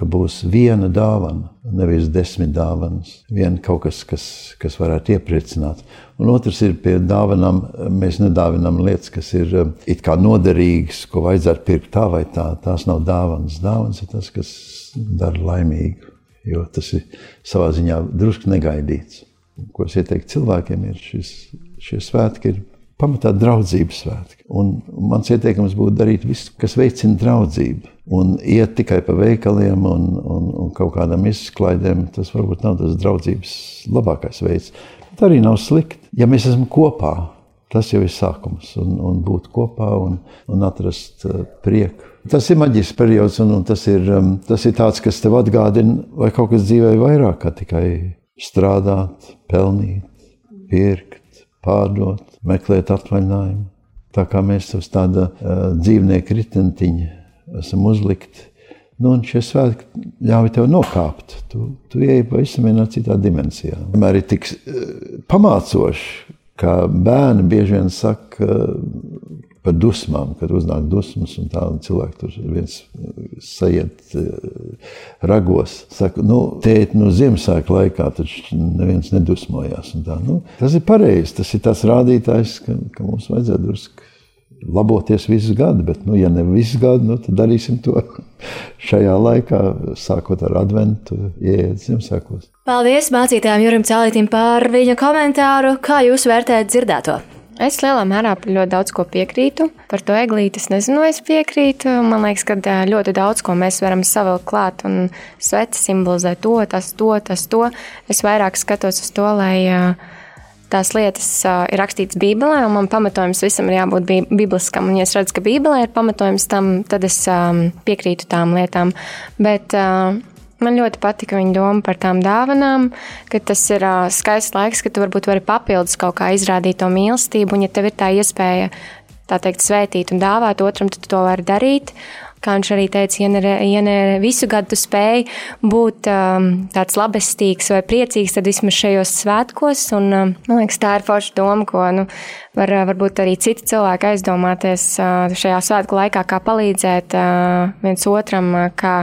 ka būs viena dāvana, nevis desmit dāvanas. Viena kaut kas, kas, kas varētu iepriecināt. Un otrs ir pie dāvanām, mēs nedāvinām lietas, kas ir um, it kā noderīgas, ko vajadzētu pirkt tā vai tā. Tās nav dāvanas. Dāvanas ir tas, kas dara laimīgu jo tas ir savā ziņā drusku negaidīts. Ko es ieteiktu cilvēkiem, ir šis, šie svētki, ir pamatā draudzības svētki. Un mans ieteikums būtu darīt visu, kas veicina draudzību. Un iet tikai pa veikaliem un, un, un kaut kādām izklaidēm, tas varbūt nav tas draudzības labākais veids. Bet arī nav slikti, ja mēs esam kopā. Tas jau ir sākums, un, un būt kopā un, un atrast uh, prieku Tas ir maģisks periods, un, un tas, ir, um, tas ir tāds, kas tev atgādina, vai kaut kas dzīvē ir vairāk kā tikai strādāt, pelnīt, pirkt, pārdot, meklēt atvaļinājumu. Tā kā mēs uz tāda uh, dzīvnieku ritentiņa esam uzlikti, nu, un šie svētki ļauj tev nokāpt. Tu, tu ieej pavisam vienā citā dimensijā. Vienmēr ir tik uh, pamācoši, ka bērni bieži vien saka, uh, par dusmām, kad uznāk dusmas, un tā un cilvēki tur viens sajiet eh, ragos. Saka, nu, tēt, nu, Ziemassvētku laikā taču neviens nedusmojās. Tā, nu, tas ir pareizi, tas ir tas rādītājs, ka, ka mums vajadzētu drusku laboties visu gadu, bet, nu, ja ne visu gadu, nu, tad darīsim to [LAUGHS] šajā laikā, sākot ar adventu, ieiet Ziemassvētkos. Paldies mācītājiem Jurim Cēlītim par viņa komentāru. Kā jūs vērtējat dzirdēto? Es lielā mērā par ļoti daudz ko piekrītu. Par to eglīti es nezinu, es piekrītu. Man liekas, ka ļoti daudz ko mēs varam savilkt klāt un sveci simbolizē to, tas, to, tas, to. Es vairāk skatos uz to, lai tās lietas ir rakstītas Bībelē, un man pamatojums visam ir jābūt bibliskam. Un, ja es redzu, ka Bībelē ir pamatojums tam, tad es piekrītu tām lietām. Bet Man ļoti patika viņa doma par tām dāvanām, ka tas ir uh, skaists laiks, ka tu varbūt vari papildus kaut kā izrādīt to mīlestību, un ja tev ir tā iespēja, tā teikt, svētīt un dāvāt otram, tad to vari darīt. Kā viņš arī teica, ja ne, ja ne visu gadu spēj būt um, tāds labestīgs vai priecīgs, tad vismaz šajos svētkos. Un, um, man liekas, tā ir forša doma, ko nu, var varbūt arī citi cilvēki aizdomāties uh, šajā svētku laikā, kā palīdzēt uh, viens otram, uh, kā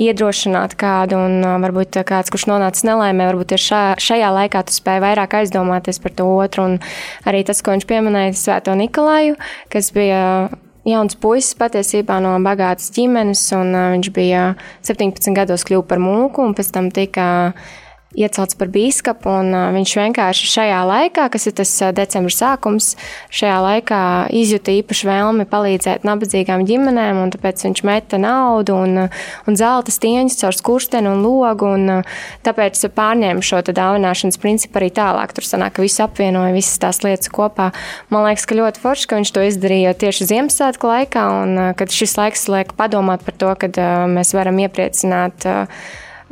iedrošināt kādu. Un uh, varbūt kāds, kurš nonācis nelaimē, varbūt ir šā, šajā laikā tu spēj vairāk aizdomāties par to otru. Un arī tas, ko viņš pieminēja Svēto Nikolaju, kas bija jauns puisis patiesībā no bagātas ģimenes, un viņš bija 17 gados kļuvis par mūku, un pēc tam tika iecelts par biskupu, un viņš vienkārši šajā laikā, kas ir tas decembra sākums, šajā laikā izjuta īpašu vēlmi palīdzēt nabadzīgām ģimenēm, un tāpēc viņš meta naudu un, un zelta stieņus caur skursteni un logu, un tāpēc pārņēma šo dāvināšanas principu arī tālāk. Tur sanāk, ka viss apvienoja visas tās lietas kopā. Man liekas, ka ļoti forši, ka viņš to izdarīja tieši Ziemassvētku laikā, un kad šis laiks liek padomāt par to, kad mēs varam iepriecināt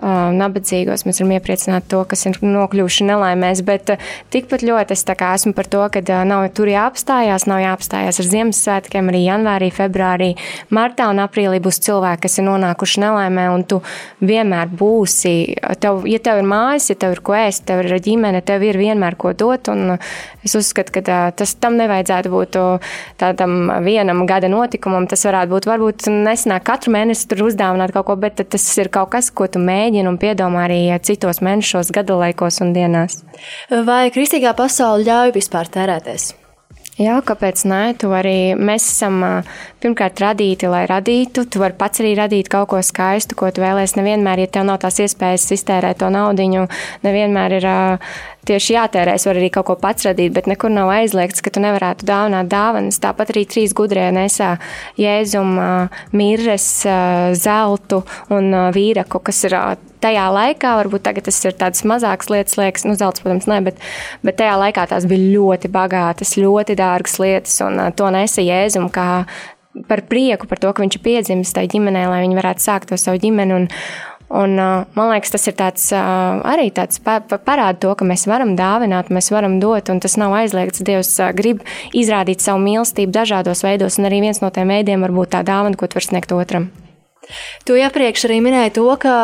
nabadzīgos, mēs varam iepriecināt to, kas ir nokļuvuši nelaimēs. Bet tikpat ļoti es esmu par to, ka nav tur jāapstājās, nav jāapstājās ar Ziemassvētkiem, arī janvārī, februārī, martā un aprīlī būs cilvēki, kas ir nonākuši nelaimē, un tu vienmēr būsi, tev, ja tev ir mājas, ja tev ir ko ēst, tev ir ģimene, tev ir vienmēr ko dot, un es uzskatu, ka tas tam nevajadzētu būt tādam vienam gada notikumam, tas varētu būt, varbūt nesanāk katru mēnesi tur uzdāvināt kaut ko, bet tas ir kaut kas, ko tu mēģini mēģina un piedomā arī citos mēnešos, gadalaikos un dienās. Vai kristīgā pasaule ļauj vispār tērēties? Jā, kāpēc nē? Tu arī mēs esam pirmkārt radīti, lai radītu. Tu vari pats arī radīt kaut ko skaistu, ko tu vēlēsies. Nevienmēr, ja tev nav tās iespējas iztērēt to naudu, nevienmēr ir tieši jātērē. Es varu arī kaut ko pats radīt, bet nekur nav aizliegts, ka tu nevarētu dāvināt dāvanas. Tāpat arī trīs gudrie nesā jēzumu, mirres, zeltu un vīraku, kas ir tajā laikā, varbūt tagad tas ir tādas mazākas lietas, liekas, nu, zelts, protams, ne, bet, bet tajā laikā tās bija ļoti bagātas, ļoti dārgas lietas, un to nesa Jēzum kā par prieku, par to, ka viņš ir piedzimis tajā ģimenē, lai viņi varētu sākt to savu ģimeni. Un, Un, man liekas, tas ir tāds, arī tāds pa, pa, parāda to, ka mēs varam dāvināt, mēs varam dot, un tas nav aizliegts. Dievs grib izrādīt savu mīlestību dažādos veidos, un arī viens no tiem veidiem var būt tā dāvana, ko tu vari sniegt otram. Tu iepriekš arī minēji to, ka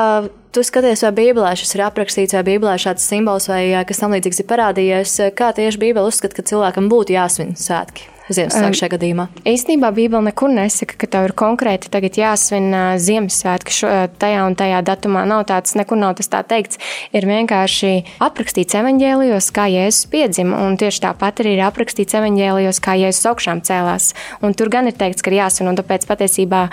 tu skaties, vai Bībelē šis ir aprakstīts, vai Bībelē šāds simbols vai kas tam līdzīgs ir parādījies. Kā tieši Bībele uzskata, ka cilvēkam būtu jāsvin svētki? Ziemassvētku šajā gadījumā? Īstenībā Bībele nekur nesaka, ka tev ir konkrēti tagad jāsvin Ziemassvētki šo, tajā un tajā datumā. Nav tāds, nekur nav tas tā teikts. Ir vienkārši aprakstīts evaņģēlijos, kā Jēzus piedzima, un tieši tāpat arī ir aprakstīts evaņģēlijos, kā Jēzus augšām cēlās. Un tur gan ir teikts, ka ir jāsvin, un tāpēc patiesībā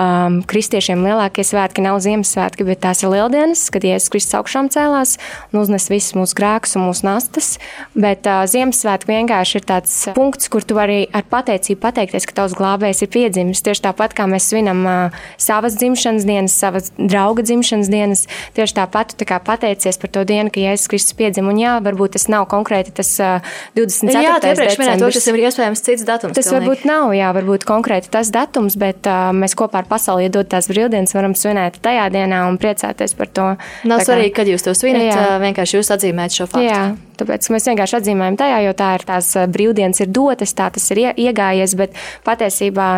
um, kristiešiem lielākie svētki nav Ziemassvētki, bet tās ir lieldienas, kad Jēzus Kristus augšām cēlās un uznes visus mūsu grēkus un mūsu nastas. Bet uh, Ziemassvētki vienkārši ir tāds punkts, kur tu vari ar pateicību pateikties, ka tavs glābējs ir piedzimis. Tieši tāpat kā mēs svinam uh, savas dzimšanas dienas, savas drauga dzimšanas dienas, tieši tāpat tu tā pateicies par to dienu, ka Jēzus Kristus piedzima. Un jā, varbūt tas nav konkrēti tas uh, 24. Jā, tu iepriekš minēji to, tas ir iespējams cits datums. Tas pilnīgi. varbūt nav, jā, varbūt konkrēti tas datums, bet uh, mēs kopā ar ar pasauli iedod tās brīvdienas, varam svinēt tajā dienā un priecāties par to. Nav kā, svarīgi, kad jūs to svinat, jā. vienkārši jūs atzīmējat šo faktu. Jā, tāpēc mēs vienkārši atzīmējam tajā, jo tā ir tās brīvdienas ir dotas, tā tas ir iegājies, bet patiesībā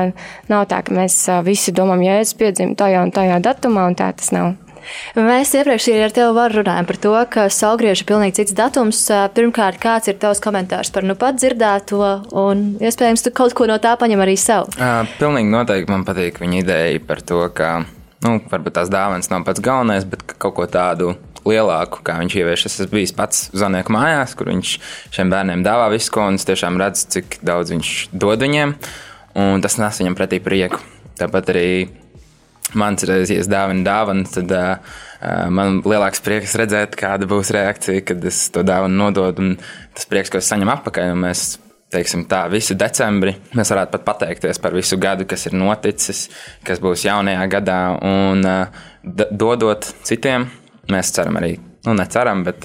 nav tā, ka mēs visi domājam, ja es piedzimu tajā un tajā datumā, un tā tas nav. Mēs iepriekš ar tevi runājām par to, ka salgrieža ir pilnīgi cits datums. Pirmkārt, kāds ir tavs komentārs par nu pat dzirdēto, un iespējams, tu kaut ko no tā paņem arī sev? Uh, pilnīgi noteikti man patīk viņa ideja par to, ka, nu, varbūt tās dāvāns nav pats galvenais, bet kaut ko tādu lielāku, kā viņš ievieš. Es esmu bijis pats Zanieku mājās, kur viņš šiem bērniem dāvā visu, un es tiešām redzu, cik daudz viņš dod viņiem, un tas nes viņam pretī prieku. Tāpat arī mans reizes dāvana dāvana, tad uh, man lielāks prieks redzēt, kāda būs reakcija, kad es to dāvanu nododu. Tas prieks, ko es saņemu atpakaļ, un mēs teiksim, tā, visu decembri. Mēs varētu pat pateikties par visu gadu, kas ir noticis, kas būs jaunajā gadā, un dodot citiem. Mēs ceram arī, nu, neceram, bet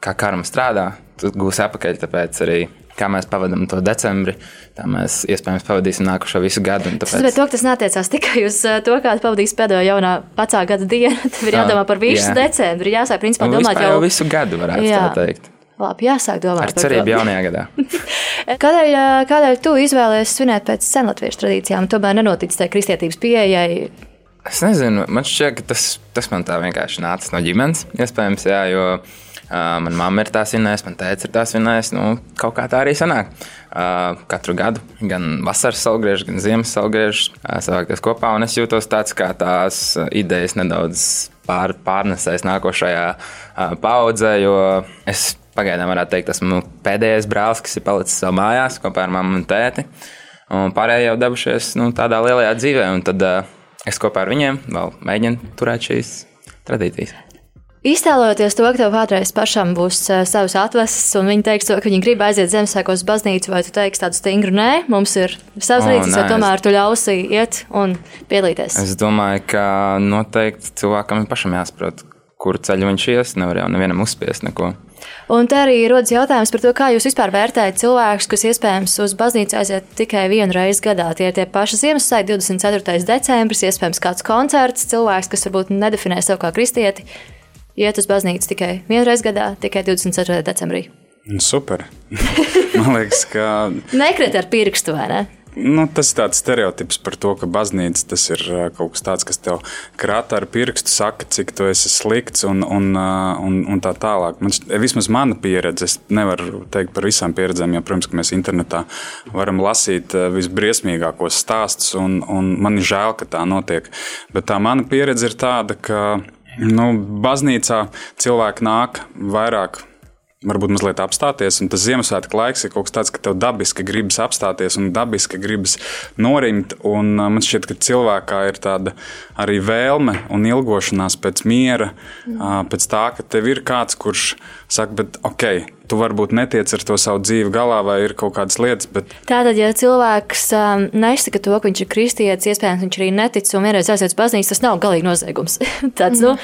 kā karma strādā, tas gūs atpakaļ. Tāpēc arī kā mēs pavadām to decembri, tā mēs iespējams pavadīsim nākošo visu gadu. Tāpēc... Bet to, tas neatiecās tikai uz to, kāda pavadīs pēdējo jaunā vecā gada dienu. Tad ir jādomā par visu jā. decembri. Jāsāk, principā, domāt jau... jau visu gadu, varētu jā. tā teikt. Labi, jāsāk domāt Ar par cerību to. jaunajā gadā. [LAUGHS] kādēļ, kādēļ tu izvēlējies svinēt pēc senlatviešu tradīcijām? Tomēr nenotic tai kristietības pieejai. Es nezinu, man šķiet, ka tas, tas man tā vienkārši nāca no ģimenes. Iespējams, jā, jo Uh, Manā mamma ir tā svinējusi, man teica, ir tā svinējusi. Nu, kaut kā tā arī sanāk. Uh, katru gadu, gan vasaras salgriežu, gan ziemas salgriežu, uh, savākties kopā. Un es jūtos tāds, kā tās idejas nedaudz pār, pārnesēs nākošajā uh, paudzē, jo es pagaidām varētu teikt, esmu pēdējais brālis, kas ir palicis savā mājās kopā ar mammu un tēti. Un pārējie jau devušies nu, tādā lielajā dzīvē, un tad uh, es kopā ar viņiem vēl mēģinu turēt šīs tradīcijas. Iztēlojoties to, ka tev kādreiz pašam būs uh, savs atvases, un viņi teiks, to, ka viņi grib aiziet Ziemassvētkos baznīcu, vai tu teiksi tādu stingru nē, mums ir savs rīcis, vai tomēr tu ļausi iet un piedalīties? Es domāju, ka noteikti cilvēkam pašam jāsaprot, kur ceļu viņš ies. Nevar jau nevienam uzspiest neko. Un te arī rodas jautājums par to, kā jūs vispār vērtējat cilvēkus, kas iespējams uz baznīcu aiziet tikai vienu reizi gadā. Tie ir tie paši Ziemassvētki, 24. decembris, iespējams kāds koncerts, cilvēks, kas varbūt nedefinē sev kā kristieti iet uz baznīcu tikai vienreiz gadā, tikai 24. decembrī. Super. [LAUGHS] Man liekas, ka. Nekrit ar pirkstu, vai ne? Nu, tas ir tāds stereotips par to, ka baznīca tas ir kaut kas tāds, kas tev krāta ar pirkstu, saka, cik tu esi slikts un, un, un, un tā tālāk. Man, vismaz mana pieredze, es nevaru teikt par visām pieredzēm, jo, protams, mēs internetā varam lasīt visbriesmīgākos stāstus, un, un man ir žēl, ka tā notiek. Bet tā mana pieredze ir tāda, ka Nu, baznīcā cilvēki nāk vairāk varbūt mazliet apstāties. Un tas Ziemassvētku laiks ir kaut kas tāds, ka tev dabiski gribas apstāties un dabiski gribas norimt. Un man šķiet, ka cilvēkā ir tāda arī vēlme un ilgošanās pēc miera, mm. pēc tā, ka tev ir kāds, kurš saka, bet ok. Tu varbūt netiec ar to savu dzīvi galā, vai ir kaut kādas lietas. Bet... Tātad, ja cilvēks um, nesaka to, ka viņš ir kristietis, iespējams, viņš arī netic un vienreiz aiziet uz baznīcu, tas nav galīgi noziegums. [LAUGHS] Tāds, nu,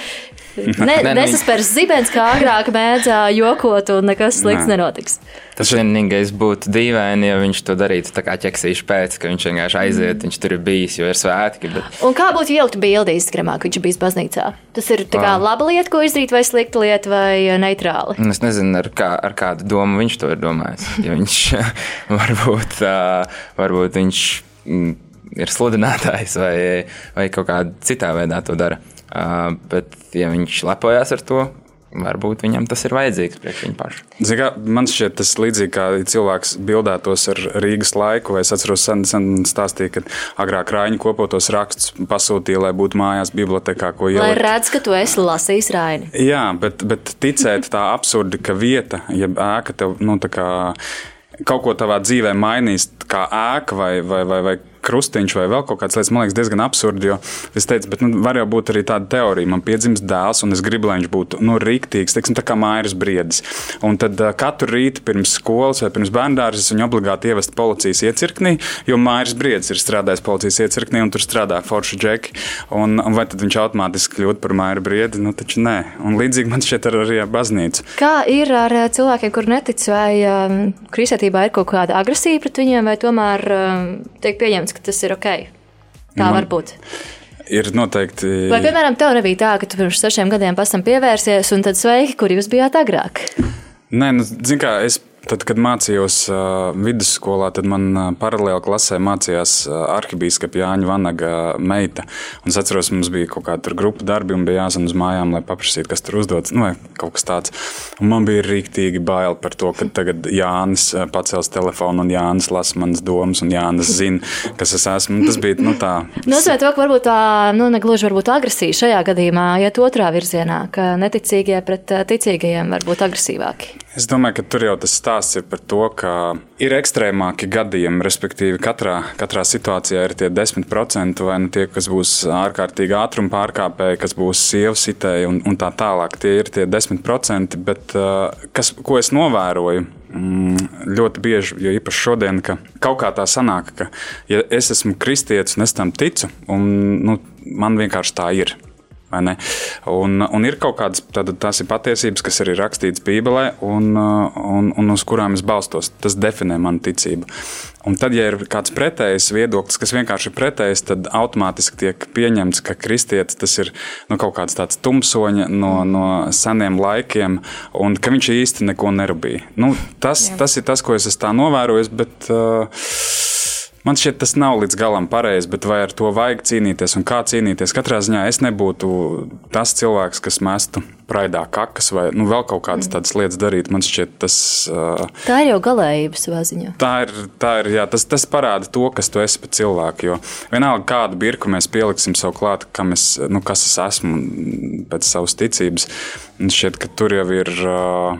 [LAUGHS] Ne, nesaspērs zibens, kā agrāk mēdzā jokot, un nekas slikts Nē. nenotiks. Tas vienīgais būtu dīvaini, ja viņš to darītu tā kā ķeksīšu pēc, ka viņš vienkārši aiziet, viņš tur ir bijis, jo ir svētki. Bet... Un kā būtu ielikt bildi Instagramā, ka viņš ir bijis baznīcā? Tas ir kā laba lieta, ko izdarīt, vai slikta lieta, vai neitrāli? Es nezinu, ar, kā, ar kādu domu viņš to ir domājis. Ja viņš [LAUGHS] varbūt, varbūt viņš mm, ir sludinātājs vai, vai kaut kādā citā veidā to dara. Uh, bet, ja viņš lepojas ar to, varbūt viņam tas ir vajadzīgs priekš viņa paša. Zikā, man šķiet, tas līdzīgi kā cilvēks bildētos ar Rīgas laiku, vai es atceros, sen, sen stāstīja, ka agrāk Rāņi kopotos rakstus pasūtīja, lai būtu mājās bibliotekā, ko ielikt. Lai redz, ka tu esi lasījis Rāņi. Jā, bet, bet ticēt tā absurdi, ka vieta, ja ēka tev, nu tā kā kaut ko tavā dzīvē mainīs, kā ēka vai, vai, vai, vai krustiņš vai vēl kaut kādas lietas, man liekas, diezgan absurdi. Jo es teicu, bet nu, var jau būt arī tāda teorija. Man piedzimst dēls, un es gribu, lai viņš būtu nu, rīktīgs, teiksim, tā kā mājas briedis. Un tad uh, katru rītu pirms skolas vai pirms bērndārzes es viņu obligāti ievestu policijas iecirknī, jo mājas briedis ir strādājis policijas iecirknī, un tur strādā forši džeki. Un, un vai tad viņš automātiski kļūst par mājas briedi? Nu, taču nē. Un līdzīgi man šķiet ar arī ar baznīcu. Kā ir ar cilvēkiem, kur netic, vai um, kristietībā ir kaut kāda agresija pret viņiem, vai tomēr um, tiek pieņemts, ka tas ir ok. Tā Man var būt. Ir noteikti. Vai, piemēram, tev nebija tā, ka tu pirms sešiem gadiem pēc tam pievērsies, un tad sveiki, kur jūs bijāt agrāk? Nē, nu, zin kā, es Tad, kad mācījos vidusskolā, tad man paralēli klasē mācījās arhibīskapa Jāņa Vanaga meita. Un es atceros, mums bija kaut kāda grupa darbi un bija jāzvan uz mājām, lai paprasītu, kas tur uzdodas. Nu, kaut kas tāds. Un man bija rīktīgi bail par to, ka tagad Jānis pacels telefonu un Jānis lasa manas domas un Jānis zina, kas es esmu. Un tas bija nu, tā. Nozīmē to, ka varbūt tā, nu, negluži varbūt agresija šajā gadījumā iet otrā virzienā, ka neticīgie pret ticīgajiem var būt agresīvāki. Es domāju, ka tur jau tas stāsts ir par to, ka ir ekstrēmāki gadījumi, respektīvi, katrā, katrā situācijā ir tie 10%, vai nu tie, kas būs ārkārtīgi ātruma pārkāpēji, kas būs sievas sitēji un, un tā tālāk. Tie ir tie 10%, bet kas, ko es novēroju? Mm, ļoti bieži, jo īpaši šodien, ka kaut kā tā sanāk, ka ja es esmu kristietis un es tam ticu, un nu, man vienkārši tā ir. Un, un ir kaut kādas ir patiesības, kas arī ir rakstītas Bībelē, un, un, un uz kurām es balstos. Tas definē manu ticību. Un tad, ja ir kāds pretējs viedoklis, kas vienkārši ir pretējs, tad automātiski tiek pieņemts, ka kristietis tas ir nu, kaut kāds tāds tumsoņa no, no seniem laikiem, un ka viņš īsti neko nerūpīja. Nu, tas, Jā. tas ir tas, ko es esmu novērojis. Bet, uh, Man šķiet, tas nav līdz galam pareizi, bet vai ar to vajag cīnīties un kā cīnīties? Katrā ziņā es nebūtu tas cilvēks, kas mestu praidā kakas vai nu, vēl kaut kādas tādas lietas darīt. Man šķiet, tas. Uh, tā ir jau galējība savā ziņā. Tā ir, tā ir jā, tas, tas parāda to, kas tu esi par cilvēku. Jo vienalga, kādu birku mēs pieliksim sev klāt, es, nu, kas es esmu pēc savas ticības, šķiet, ka tur jau ir uh,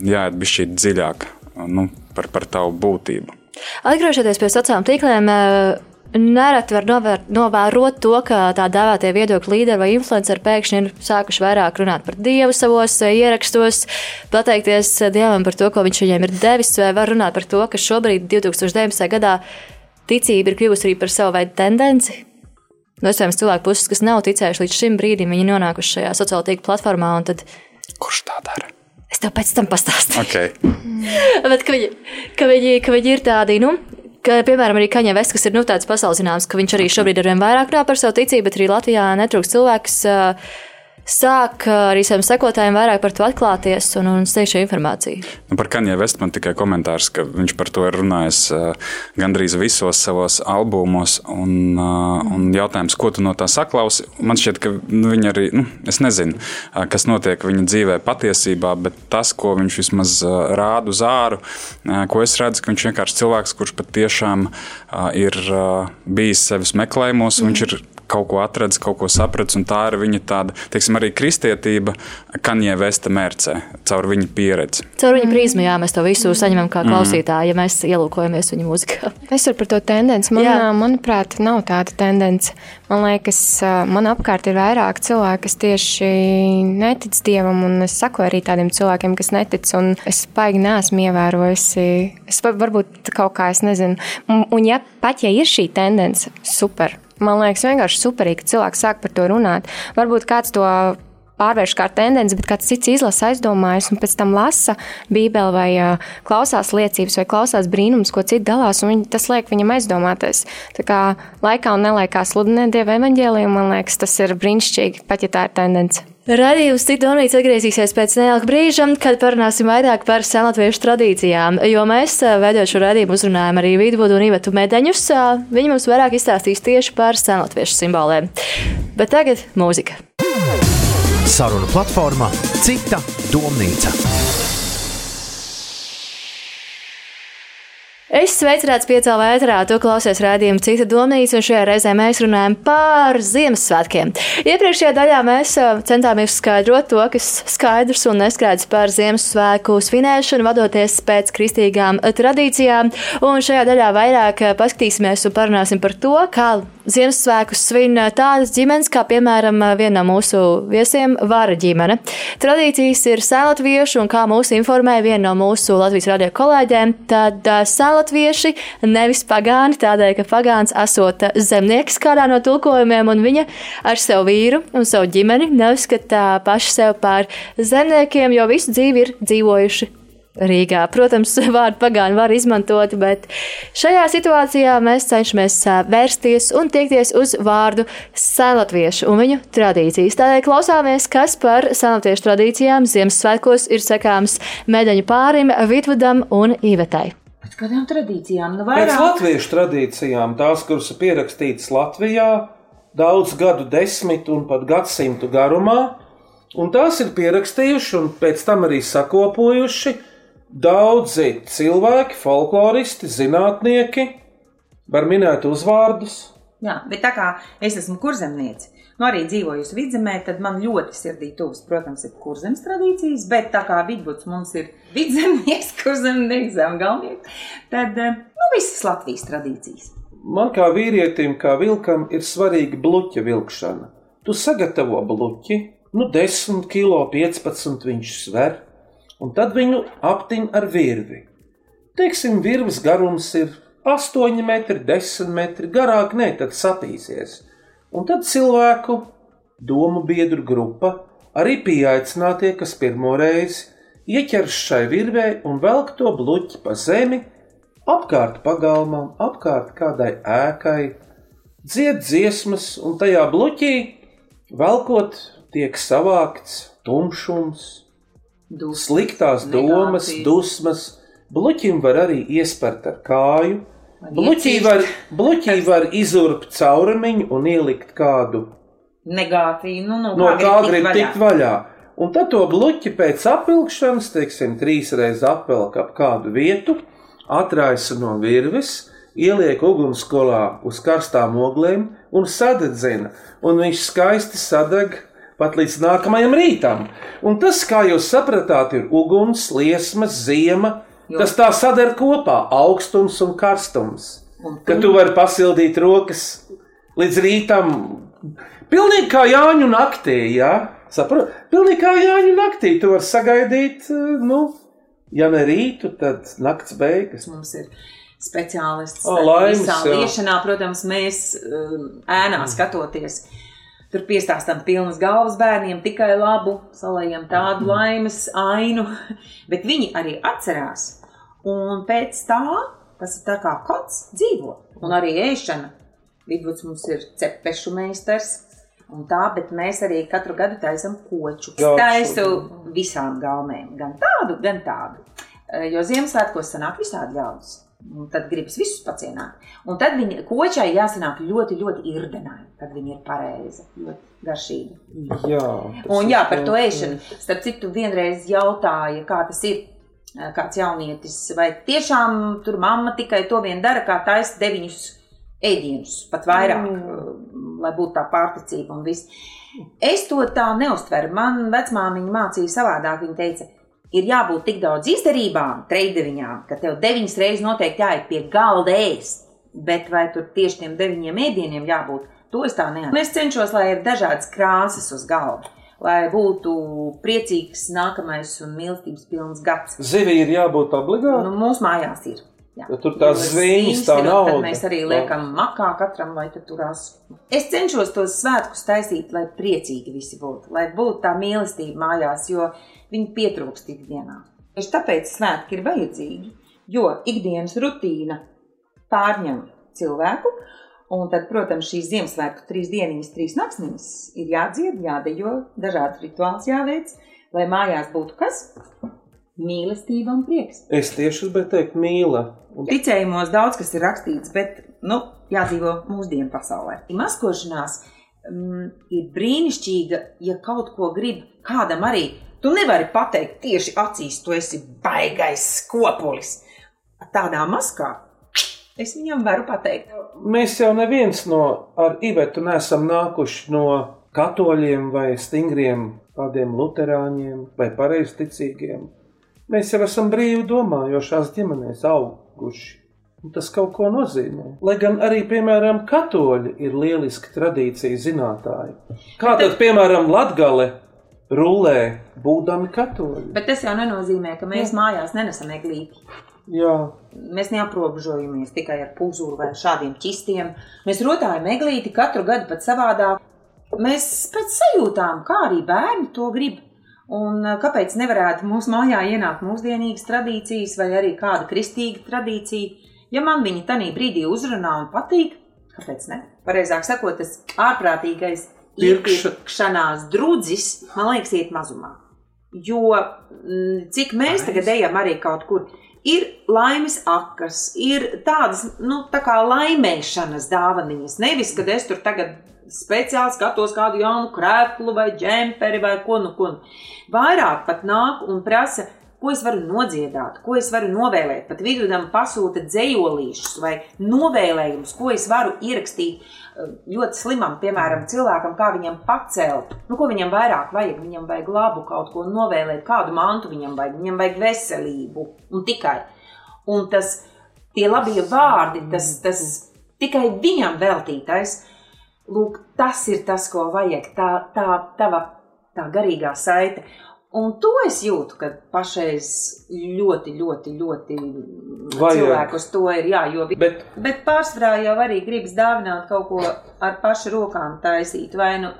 jāiet bišķīt dziļāk nu, par, par tavu būtību. Atgriežoties pie sociālajiem tīkliem, eh, nereti var novēr, novērot to, ka tā dēvētie viedokļu līderi vai influenceri pēkšņi ir sākuši vairāk runāt par Dievu savos eh, ierakstos, pateikties eh, Dievam par to, ko viņš viņiem ir devis, vai var runāt par to, ka šobrīd, 2019. gadā, ticība ir kļuvusi arī par savu veidu tendenci. No iespējams cilvēku puses, kas nav ticējuši līdz šim brīdim, viņi nonākuši šajā sociālajā tīkla platformā. Tad... Kurš tā dara? Es tev pēc tam pastāstīšu. Okay. [LAUGHS] Bet ka viņi, ka, viņi, ka viņi ir tādi, nu, ka, piemēram, arī Kaņa Vests, kas ir nu, tāds pasaules zināms, ka viņš arī šobrīd ar vien vairāk runā par savu ticību, bet arī Latvijā netrūks cilvēks. Uh, sāk arī saviem sekotājiem vairāk par to atklāties un, un sniegt šo informāciju. Nu, par Kanjē Vestu man tikai komentārs, ka viņš par to ir runājis uh, gandrīz visos savos albumos. Un, uh, un jautājums, ko tu no tā saklausi, man šķiet, ka nu, viņi arī, nu, es nezinu, uh, kas notiek viņa dzīvē patiesībā, bet tas, ko viņš vismaz uh, rāda uz āru, uh, ko es redzu, ka viņš vienkārši cilvēks, kurš patiešām uh, ir uh, bijis sevis meklējumos, mm. viņš ir kaut ko atradis, kaut ko sapratis, un tā ir viņa tāda, teiksim, arī kristietība, Kanjē Vesta mērcē, caur viņa pieredzi. Caur viņa prizmu, jā, mēs to visu saņemam kā mhm. klausītāji, ja mēs ielūkojamies viņa mūzikā. [LAUGHS] Es varu par to tendenci. Man, jā. manuprāt, nav tāda tendence. Man liekas, man apkārt ir vairāk cilvēku, kas tieši netic Dievam, un es saku arī tādiem cilvēkiem, kas netic, un es baigi neesmu ievērojusi. Es varbūt kaut kā, es nezinu. Un, un ja pat ja ir šī tendence, super Man liekas, vienkārši superīgi, ka cilvēks sāk par to runāt. Varbūt kāds to pārvērš kā tendenci, bet kāds cits izlasa aizdomājas un pēc tam lasa Bībeli vai uh, klausās liecības vai klausās brīnums, ko citi dalās, un viņi, tas liek viņam aizdomāties. Tā kā laikā un nelaikā sludināt Dieva evaņģēliju, man liekas, tas ir brīnišķīgi, pat ja tā ir tendence. Radījums Cita Donīts atgriezīsies pēc neilga brīža, kad parunāsim vairāk par senlatviešu tradīcijām, jo mēs, veidojot šo radījumu, uzrunājam arī Vidvudu un Ivetu Medeņus. Viņi mums vairāk izstāstīs tieši par senlatviešu simboliem. Bet tagad mūzika. Saruna platformā Cita Domnīca. Es sveicināts piecēlā ēterā, tu klausies rādījumu cita domnīca, un šajā reizē mēs runājam par Ziemassvētkiem. Iepriekšējā daļā mēs centāmies skaidrot to, kas skaidrs un neskaidrs par Ziemassvētku svinēšanu, vadoties pēc kristīgām tradīcijām, un šajā daļā vairāk paskatīsimies un parunāsim par to, kā Ziemassvētkus svin tādas ģimenes, kā piemēram viena no mūsu viesiem - Vara ģimene. Tradīcijas ir sēlatviešu, un kā mūs informēja viena no mūsu Latvijas radio kolēģiem, tad sēlatvieši nevis pagāni, tādēļ, ka pagāns esot zemnieks kādā no tulkojumiem, un viņa ar savu vīru un savu ģimeni neuzskata paši sev par zemniekiem, jo visu dzīvi ir dzīvojuši Rīgā. Protams, [LAUGHS] vārdu pagāni var izmantot, bet šajā situācijā mēs cenšamies vērsties un tiekties uz vārdu sēlatviešu un viņu tradīcijas. Tādēļ klausāmies, kas par sēlatviešu tradīcijām Ziemassvētkos ir sekāms medaļu pārim Vitvudam un Ivetai. Pēc kādām tradīcijām? Nu, vairāk... Pēc latviešu tradīcijām, tās, kuras ir pierakstītas Latvijā daudz gadu desmitu un pat gadsimtu garumā, un tās ir pierakstījuši un pēc tam arī sakopojuši Daudzi cilvēki, folkloristi, zinātnieki var minēt uzvārdus. Jā, bet tā kā es esmu kurzemniece, nu, arī dzīvojusi vidzemē, tad man ļoti sirdī tuvs, protams, ir kurzemes tradīcijas, bet tā kā vidvuds mums ir vidzemnieks, [LAUGHS] kurzemnieks, zemgalnieks, tad, eh, nu, visas Latvijas tradīcijas. Man kā vīrietim, kā vilkam, ir svarīga bluķa vilkšana. Tu sagatavo bluķi, nu, 10 kilo, 15 viņš sver, un tad viņu aptiņ ar virvi. Teiksim, virves garums ir 8 metri, 10 metri, garāk nē, tad sapīsies. Un tad cilvēku domu biedru grupa, arī pieaicinātie, kas pirmo reizi ieķers šai virvei un velk to bluķi pa zemi, apkārt pagalmam, apkārt kādai ēkai, dzied dziesmas, un tajā bluķī velkot tiek savākts tumšums, Dus, sliktās domas, negācijas. dusmas. Bluķim var arī iespērt ar kāju. Bluķī var, bluķī var izurbt caurumiņu un ielikt kādu Negātīvi, nu, no, no kā grib tikt vaļā. Un tad to bluķi pēc apvilkšanas, teiksim, trīs reizes apvelk ap kādu vietu, atraisa no virves, ieliek ugunskolā uz karstām oglēm un sadedzina. Un viņš skaisti sadeg pat līdz nākamajam rītam. Un tas, kā jūs sapratāt, ir uguns, liesmas, ziema. Jo. Tas tā sadara kopā - augstums un karstums. Un Ka tu vari pasildīt rokas līdz rītam. Pilnīgi kā Jāņu naktī, jā. Saprot? Pilnīgi kā Jāņu naktī. Tu vari sagaidīt, eh, nu, ja ne rītu, tad nakts beigas. Mums ir speciālists. O, laimes, visā liešanā, protams, mēs um, ēnā skatoties. Tur piestāstām pilnas galvas bērniem, tikai labu, salējam tādu laimes ainu, [LAUGHS] bet viņi arī atcerās. Un pēc tā, tas ir tā kā kods dzīvo, un arī ēšana. Vidvuds mums ir cepešu meistars, un tā, bet mēs arī katru gadu taisam koču. Es taisu visām galmēm, gan tādu, gan tādu. Eh, Jo Ziemassvētkos sanāk visādi ļaudis. Tad gribas visus pacienāt. Un tad viņa kočai jāsanāk ļoti, ļoti irdenai, kad viņa ir pareiza, ļoti garšīga. Jā, Un jā, par to ēšanu. Starp citu, vienreiz jautāja, kā tas ir. Kāds jaunietis, vai tiešām tur mamma tikai to vien dara, kā taisa deviņus ēdienus, pat vairāk, mm. lai būtu tā pārticība un viss. Es to tā neuztveru. Man vecmāmiņa mācīja savādāk. Viņa teica, ir jābūt tik daudz izdarībām, trījdeviņām, ka tev deviņas reizes noteikti jāiet pie galda ēst. Bet vai tur tieši tiem deviņiem ēdieniem jābūt, to es tā neesmu. Es cenšos, lai ir dažādas krāsas uz galda, lai būtu priecīgs nākamais un mīlestības pilns gads. Zivi ir jābūt obligāti. Nu, mūsu mājās ir. Jā. Jo tur tās zviņas tā nauda. Tad mēs arī liekam makā katram, lai tur turās. Es cenšos tos svētkus taisīt, lai priecīgi visi būtu, lai būtu tā mīlestība mājās, jo viņi pietrūkst ikdienā. Tieši tāpēc svētki ir vajadzīgi, jo ikdienas rutīna pārņem cilvēku, un tad, protams, šīs Ziemassvētku trīs dienas, trīs naktsnes ir jādzied, jādejo, dažādas rituāls jāveic, lai mājās būtu kas? Mīlestība un prieks. Es tieši gribēju teikt, mīla. Ticējumos daudz kas ir rakstīts, bet nu, jādzīvo mūsdienu pasaulē. Maskošanās mm, ir brīnišķīga, ja kaut ko grib kādam arī. Tu nevari pateikt tieši acīs, tu esi baigais skopulis. Tādā maskā es viņam varu pateikt. Mēs jau neviens no ar Ivetu nesam nākuši no katoļiem vai stingriem tādiem luterāņiem vai pareizticīgiem. Mēs jau esam brīvi domājošās ģimenēs auguši. Un tas kaut ko nozīmē. Lai gan arī, piemēram, katoļi ir lieliski tradīcija zinātāji. Kā tad, piemēram, Latgale rulē, būdami katoļi? Bet tas jau nenozīmē, ka mēs mājās nenesam eglīti. Jā, Mēs neaprobežojamies tikai ar puzuru vai šādiem čistiem. Mēs rotājam eglīti katru gadu pat savādāk. Mēs pēc sajūtām, kā arī bērni to grib. Un eh, kāpēc nevarētu mūsu mājā ienākt mūsdienīgas tradīcijas vai arī kāda kristīga tradīcija? Ja man viņa tajā brīdī uzrunā un patīk, kāpēc ne? Pareizāk sakot, tas ārprātīgais iepirkšanās drudzis, man liekas, iet mazumā. Jo mm, cik mēs tagad ejam arī kaut kur, ir laimes akas, ir tādas nu, tā kā laimēšanas dāvanas. Nevis, kad es tur tagad speciāli skatos kādu jaunu krēslu vai džemperi vai ko nu ko. Vairāk pat nāk un prasa, ko es varu nodziedāt, ko es varu novēlēt. Pat vidudam pasūta dzējolīšus vai novēlējumus, ko es varu ierakstīt ļoti slimam, piemēram, cilvēkam, kā viņam pacelt, nu, ko viņam vairāk vajag. Viņam vajag labu kaut ko novēlēt, kādu mantu viņam vajag, viņam vajag veselību un tikai. Un tas, tie labie vārdi, tas, tas tikai viņam veltītais, lūk, tas ir tas, ko vajag, tā, tā tava tā garīgā saite. Un to es jūtu, ka pašreiz ļoti, ļoti, ļoti Vajag. cilvēku uz to ir jā, jo, Bet- bet pārsvarā jau arī gribas dāvināt kaut ko ar pašu rokām taisīt, vai nu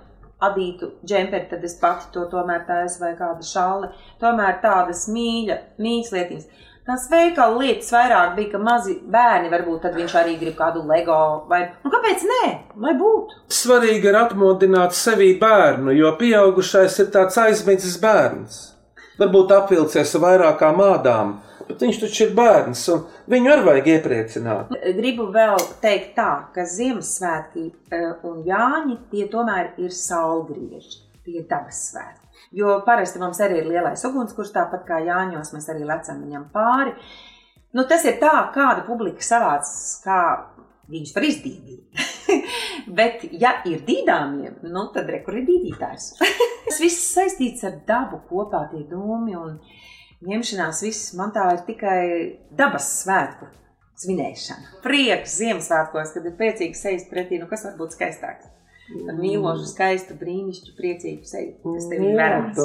adītu džemperi, tad es pati to tomēr taisu, vai kāda šāle, tomēr tādas mīļa, mīļas lietiņas. Tās veikala lietas vairāk bija, ka mazi bērni varbūt tad viņš arī grib kādu LEGO vai, nu kāpēc nē, lai būtu. Svarīgi ir atmodināt sevī bērnu, jo pieaugušais ir tāds aizmidzis bērns. Varbūt apvilcies ar vairākām ādām, bet viņš taču ir bērns, un viņu arī vajag iepriecināt. Gribu vēl teikt tā, ka Ziemassvētki eh, un Jāņi tie tomēr ir saulgrieži, tie ir dabas svētki. Jo parasti mums arī ir lielais ugunskurs, tāpat kā Jāņos, mēs arī lecam viņam pāri. Nu, tas ir tā, kāda publika savāc, kā viņš var izdīvīt. [LAUGHS] Bet, ja ir dīdāmie, nu, tad rekur ir dīdītājs. [LAUGHS] Tas viss saistīts ar dabu kopā, tie dūmi un ņemšanās, viss man tā ir tikai dabas svētku svinēšana. Prieks Ziemassvētkos, kad ir priecīgi sejas pretī, nu kas var būt skaistāks? Ar mīlošu, skaistu, brīnišķīgu, priecīgu seju, kas tev ir vērts.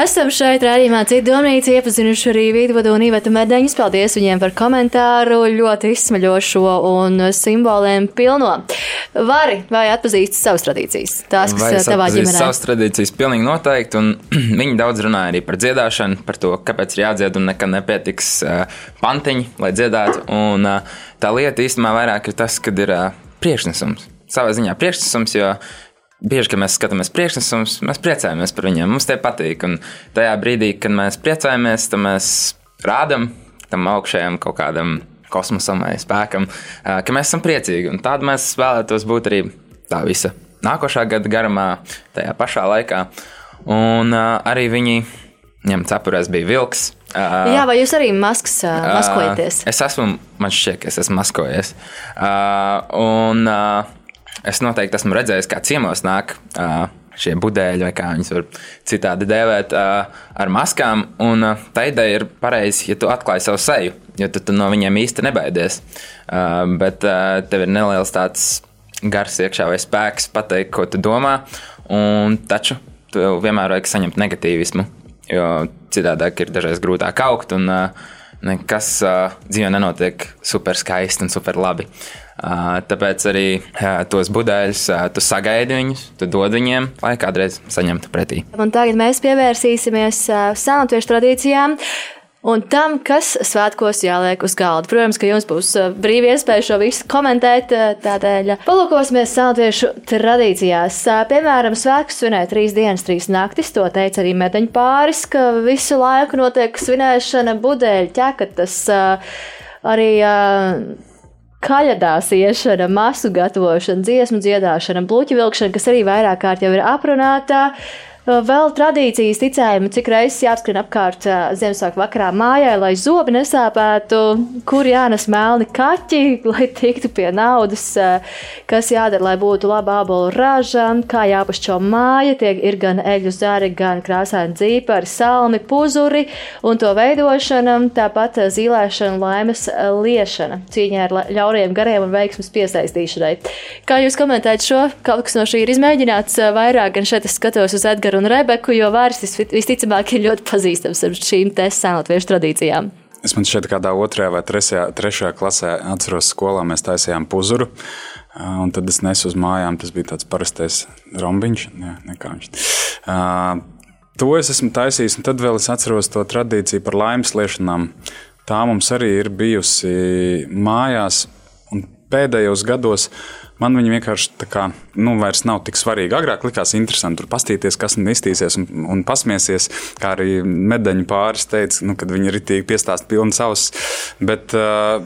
Esam šeit rādījumā citu domnīcu iepazinuši arī Vīdvodu un Iveta Medeņus. Paldies viņiem par komentāru, ļoti izsmaļošo un simboliem pilno. Vari vai atpazīsti savas tradīcijas? Tās, Vai kas es tavā ģimenē. Savas tradīcijas pilnīgi noteikti, un [CLEARS THROAT] viņi daudz runāja arī par dziedāšanu, par to, kāpēc ir jādzied un nekad nepietiks uh, pantiņi, lai dziedātu. Un uh, tā lieta īstenībā vairāk ir tas, kad ir uh, priekšnesums. Savā ziņā priekšnesums, jo bieži, kad mēs skatāmies priekšnesumus, mēs priecājamies par viņiem, mums tie patīk. Un tajā brīdī, kad mēs priecājamies, tad mēs rādām tam augšējam kaut kādam kosmosam vai spēkam, ka mēs esam priecīgi. Un tādu mēs vēlētos būt arī tā visa nākošā gada garumā, tajā pašā laikā. Un arī viņi ņem cepurēs bija vilks. ā, Jā, vai jūs arī maskas, ā, maskojaties? Ā, Es esmu, man šķiet, ka es esmu maskojies. Uh, un uh, es noteikti esmu redzējis, kā ciemos nāk uh, šie budeļi, vai kā viņus var citādi dēvēt, uh, ar maskām. Un uh, tā ideja ir pareizi, ja tu atklāji savu seju, jo tad tu no viņiem īsti nebaidies. Uh, bet uh, tev ir neliels tāds gars iekšā vai spēks pateikt, ko tu domā. Un taču tu vienmēr vajag saņemt negatīvismu, jo citādi ir dažreiz grūtāk augt. Un, uh, nekas uh, dzīvē nenotiek super skaisti un super labi. Uh, tāpēc arī uh, tos budeļus uh, tu sagaidi viņus, tu dod viņiem, lai kādreiz saņemtu pretī. Un tagad mēs pievērsīsimies uh, senātviešu tradīcijām. Un tam, kas svētkos jāliek uz galda. Protams, ka jums būs uh, brīva iespēja šo visu komentēt. uh, Tādēļ uh, palūkosimies senātviešu tradīcijās. Piemēram, svētkus svinēt trīs dienas, trīs naktis. To teica arī medaļu pāris, ka visu laiku notiek svinēšana, budeļu ķekatas, arī kaļadās iešana, masu gatavošana, dziesmu dziedāšana, bluķu vilkšana, kas arī vairāk kārt jau ir aprunāta. Vēl tradīcijas ticējumi, cik reizes jāapskrien apkārt ā, Ziemassvētku vakarā mājai, lai zobi nesāpētu, kur jānes melni kaķi, [LAUGHS] lai tiktu pie naudas, ā, kas jādara, lai būtu laba ābolu raža, kā jāpašķo māja, tie ir gan eļu zari, gan krāsaini dzīpari, salmi, puzuri un to veidošana, tāpat zīlēšana, laimes liešana, cīņā ar ļauriem gariem un veiksmas piesaistīšanai. Kā jūs komentējat šo? Kaut kas no šī ir izmēģināts vairāk, gan šeit es skatos uz Edgars un Rebeku, jo vis- visticamāk ir ļoti pazīstams ar šīm te senlatviešu tradīcijām. Es man šeit kādā otrajā vai trešajā, trešajā klasē atceros, skolā mēs taisījām puzuru. Un tad es nesu uz mājām. Tas bija tāds parastais rombiņš. Jā, viņš. Uh, to es esmu taisījis. Un tad vēl es atceros to tradīciju par laimes liešanām. Tā mums arī ir bijusi mājās. Un pēdējos gados man viņa vienkārši tā kā, nu, vairs nav tik svarīga. Agrāk likās interesanti tur paskatīties, kas nu iztīsies un, un pasmiesies. Kā arī medaļu pāris teica, nu, kad viņi ir itī piestāst pilnas ausis. Bet, uh,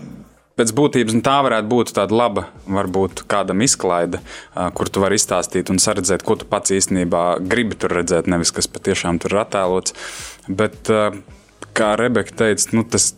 Pēc būtības nu, tā varētu būt tāda laba, varbūt kādam izklaide, kur tu vari izstāstīt un saredzēt, ko tu pats īstenībā gribi tur redzēt, nevis kas patiešām tur ir attēlots. Bet kā Rebeka teica, nu, tas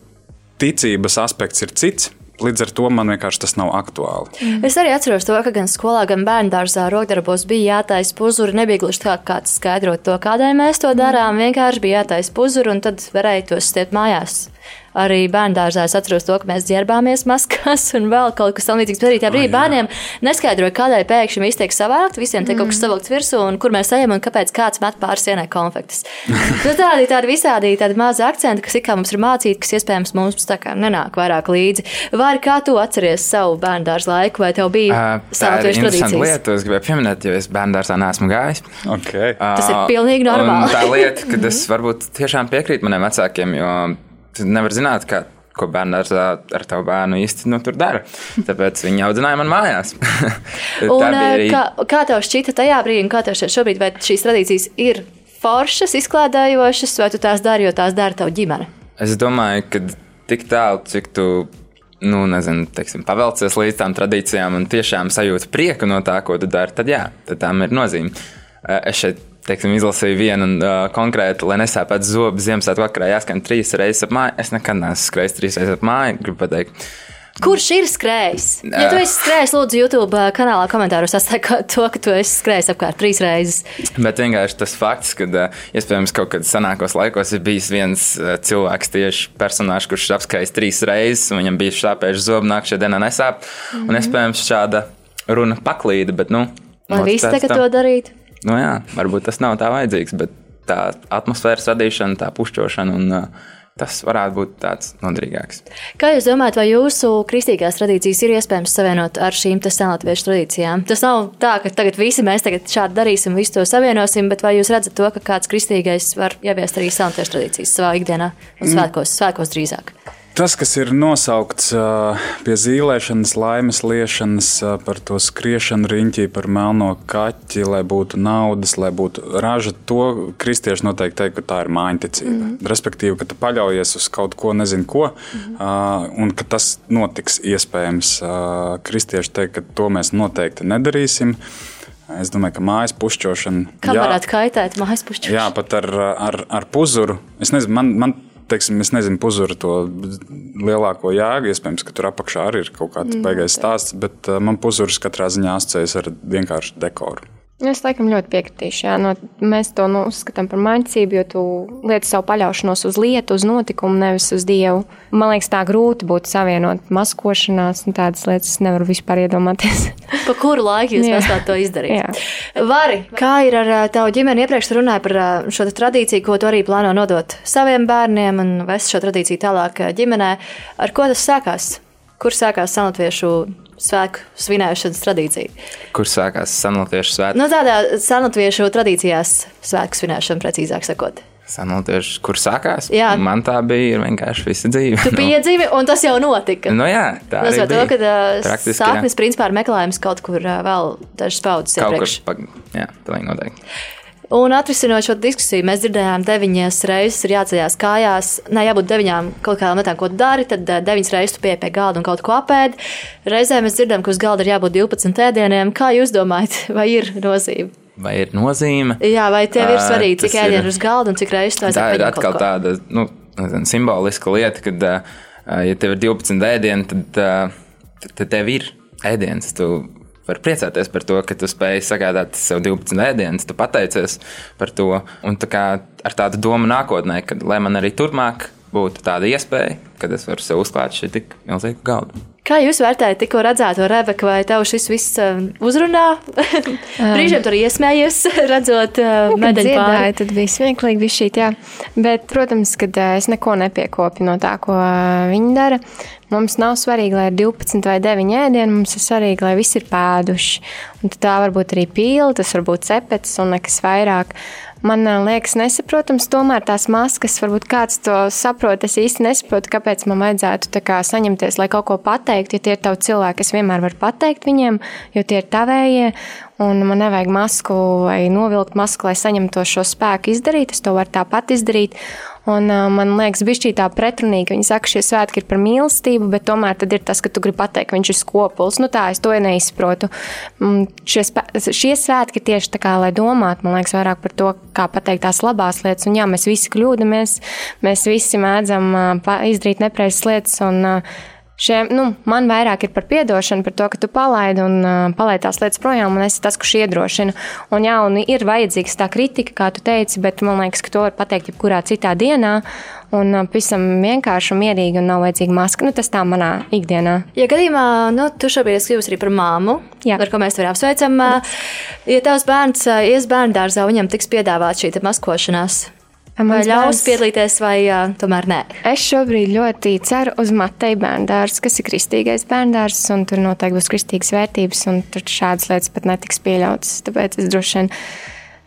ticības aspekts ir cits. Līdz ar to man vienkārši tas nav aktuāli. Mm. Es arī atceros to, ka gan skolā, gan bērnu dārzā rokdarbos bija jātaisa puzuri. Nebija gluži tā, kā kāds skaidrot to, kādēļ mēs to darām. Vienkārši bija jātaisa puzuri, un tad varēja tos stiet mājās arī bērnu dārzā es atceros to, ka mēs ģērbāmies maskās un vēl kaut kas tamlīdzīgs. Arī tajā brīdī bērniem neskaidroja, kādēļ pēkšņi viss tiek savākt, visiem tiek mm. kaut kas savilkts virsū un kur mēs ejam un kāpēc kāds met pāri sienai konfektes. [LAUGHS] nu, tādi tādi visādi tādi mazi akcenti, kas ikā mums ir mācīti, kas iespējams mums tā kā nenāk vairāk līdzi. Vai kā tu atceries savu bērnu dārza laiku, vai tev bija uh, savātojuši tradīcijas? Lieta, es gribēju pieminēt, jo es bērnu dārzā neesmu gājis. Okay. Uh, Tas ir pilnīgi normāli. tā lieta, ka es varbūt tiešām piekrītu maniem vecākiem, jo tu nevari zināt, kā, ko bērns ar, ar tavu bērnu īsti nu, tur dara. Tāpēc viņi audzināja man mājās. [LAUGHS] un, arī... kā, kā tev šķita tajā brīdī, un kā tev šķiet šobrīd, vai šīs tradīcijas ir foršas, izklādējošas, vai tu tās dari, jo tās dara tavu ģimene? Es domāju, ka tik tālu, cik tu nu, nezinu, teiksim, pavelcies līdz tām tradīcijām un tiešām sajūti prieku no tā, ko tu dari, tad jā, tad tam ir nozīme. Es šeit teiksim, izlasīju vienu uh, konkrētu, lai nesāpētu zobu Ziemassvētku vakarā jāskan trīs reizes ap māju. Es nekad neesmu skrējis trīs reizes ap māju, gribu pateikt. Kurš ir skrējis? Ja tu esi skrējis, lūdzu, YouTube kanālā komentāros atstāj to, ka tu esi skrējis apkārt trīs reizes. Bet vienkārši tas fakts, ka iespējams kaut kad senākos laikos ir bijis viens cilvēks, tieši personāžs, kurš ir apskrējis trīs reizes, un viņam bija šāpējuši zobu, nākamajā dienā nesāp. Mm -hmm. Un mhm. iespējams šāda runa paklīda, bet nu. Vai visi tagad to darīt? Nu, jā, varbūt tas nav tā vajadzīgs, bet tā atmosfēras radīšana, tā pušķošana un uh, tas varētu būt tāds noderīgāks. Kā jūs domājat, vai jūsu kristīgās tradīcijas ir iespējams savienot ar šīm senlatviešu tradīcijām? Tas nav tā, ka tagad visi mēs tagad šādi darīsim, visu to savienosim, bet vai jūs redzat to, ka kāds kristīgais var ieviest arī senlatviešu tradīcijas savā ikdienā un mm. svētkos, svētkos drīzāk? Tas, kas ir nosaukts pie zīlēšanas, laimes liešanas, par to skriešanu riņķī, par melno kaķi, lai būtu naudas, lai būtu raža, to kristieši noteikti teikt, ka tā ir mājiņticība. Mm -hmm. Respektīvi, ka tu paļaujies uz kaut ko, nezinu ko, mm -hmm. un ka tas notiks iespējams. Kristieši teikt, ka to mēs noteikti nedarīsim. Es domāju, ka mājas pušķošana. Kā jā, varētu kaitēt mājas pušķošana? Jā, pat ar, ar, ar puzuru. Es nezinu, man, man teiksim, es nezinu, puzura to lielāko jēgu. Iespējams, ka tur apakšā arī ir kaut kāds mm, baigais stāsts, bet uh, man puzuris katrā ziņā asociējas ar vienkāršu dekoru. Es laikam ļoti piekritīšu. Jā, no, mēs to nu, uzskatām par mācību, jo tu lieti savu paļaušanos uz lietu, uz notikumu, nevis uz dievu. Man liekas, tā grūti būtu savienot maskošanās un tādas lietas. Es nevaru vispār iedomāties. [LAUGHS] pa kuru laiku jūs spējat to izdarīt? Jā. Vari, kā ir ar tavu ģimeni? Iepriekš runāju par šo tradīciju, ko tu arī plāno nodot saviem bērniem un vest šo tradīciju tālāk ģimenē. Ar ko tas sākās? Kur sākās sanatviešu svētku svinēšanas tradīcija. Kur sākās senlatviešu svētki? Nu, tādā senlatviešu tradīcijās svētku svinēšana, precīzāk sakot. Senlatviešu, kur sākās? Jā. Man tā bija vienkārši visa dzīve. Tu [LAUGHS] piedzīvi, un tas jau notika. Nu, jā, tā ir. Tas to, ka sāknis principā ir meklējums kaut kur vēl dažas paudzes iepriekš. Kaut kur, jā, pilnīgi noteikti. Un atrisinot šo diskusiju, mēs dzirdējām, deviņas reizes ir jāceļās kājās. Nē, jābūt deviņām kaut kādām lietām, ko dari, tad eh, deviņas reizes tu pieeji pie galda un kaut ko apēdi. Reizē mēs dzirdam, ka uz galda ir jābūt 12 ēdieniem. Kā jūs domājat, [LAUGHS] vai ir nozīme? Vai ir nozīme? Jā, vai tev ir svarīgi, cik ēdienu ir uz galda un cik reizes tu aizsāc? Tā ir atkal tāda nu, nezinu, simboliska lieta, kad, ja tev ir 12 ēdieni, tad, tad tev ir ēdiens. Tu var priecāties par to, ka tu spēj sagādāt sev 12 ēdienus, tu pateicies par to. Un tā kā ar tādu domu nākotnē, ka lai man arī turpmāk būtu tāda iespēja, kad es varu sev uzklāt šī tik milzīgu galdu. Kā jūs vērtējat tikko redzēto Rebeku, vai tev šis viss um, uzrunā? [LAUGHS] Brīžiem tur iesmējies, [LAUGHS] redzot uh, medaļu pāri. Tad bija smieklīgi, bija šī, jā. Bet, protams, kad uh, es neko nepiekopju no tā, ko uh, viņi dara. Mums nav svarīgi, lai ir 12 vai 9 ēdieni, mums ir svarīgi, lai visi ir pēduši. Un tā var būt arī pīle, tas var būt cepets un nekas vairāk. Man liekas, nesaprotams, tomēr tās maskas, varbūt kāds to saprot. Es īsti nesaprotu, kāpēc man vajadzētu kā, saņemties, lai kaut ko pateiktu pateikt, ja tie ir tavi cilvēki, es vienmēr varu pateikt viņiem, jo tie ir tavējie, un man nevajag masku vai novilkt masku, lai saņemtu šo spēku izdarīt, es to varu tāpat izdarīt. Un, uh, man liekas, bija tā pretrunīga, viņi saka, ka šie svētki ir par mīlestību, bet tomēr tad ir tas, ka tu gribi pateikt, ka viņš ir skopuls. Nu, tā es to neizprotu. Mm, šie, šie svētki tieši tā kā, lai domātu, man liekas, vairāk par to, kā pateikt tās labās lietas. Un jā, mēs visi kļūdāmies, mēs visi mēdzam uh, izdarīt nepreizes lietas. Un, uh, Šie, nu, man vairāk ir par atdošanu, par to, ka tu palaidi un uh, palaidi tās lietas projām, un es esmu tas, kurš iedrošina. Un, jā, un ir vajadzīgs tā kritika, kā tu teici, bet man liekas, ka to var pateikt jebkurā citā dienā. Un uh, pavisam vienkārši un mierīgi, un nav vajadzīga maska. Nu, tas tā manā ikdienā. Ja gadījumā nu, tu šobrīd esi kļuvusi arī par māmu, jā. ar ko mēs tevi apsveicam, uh, ja tavs bērns uh, ies bērnu dārzā, viņam tiks piedāvāta šī maskošanās. Vai ļaus piedalīties, vai uh, tomēr nē? Es šobrīd ļoti ceru uz Mateja bērndārs, kas ir kristīgais bērndārs, un tur noteikti būs kristīgas vērtības, un tur šādas lietas pat netiks pieļautas. Tāpēc es droši vien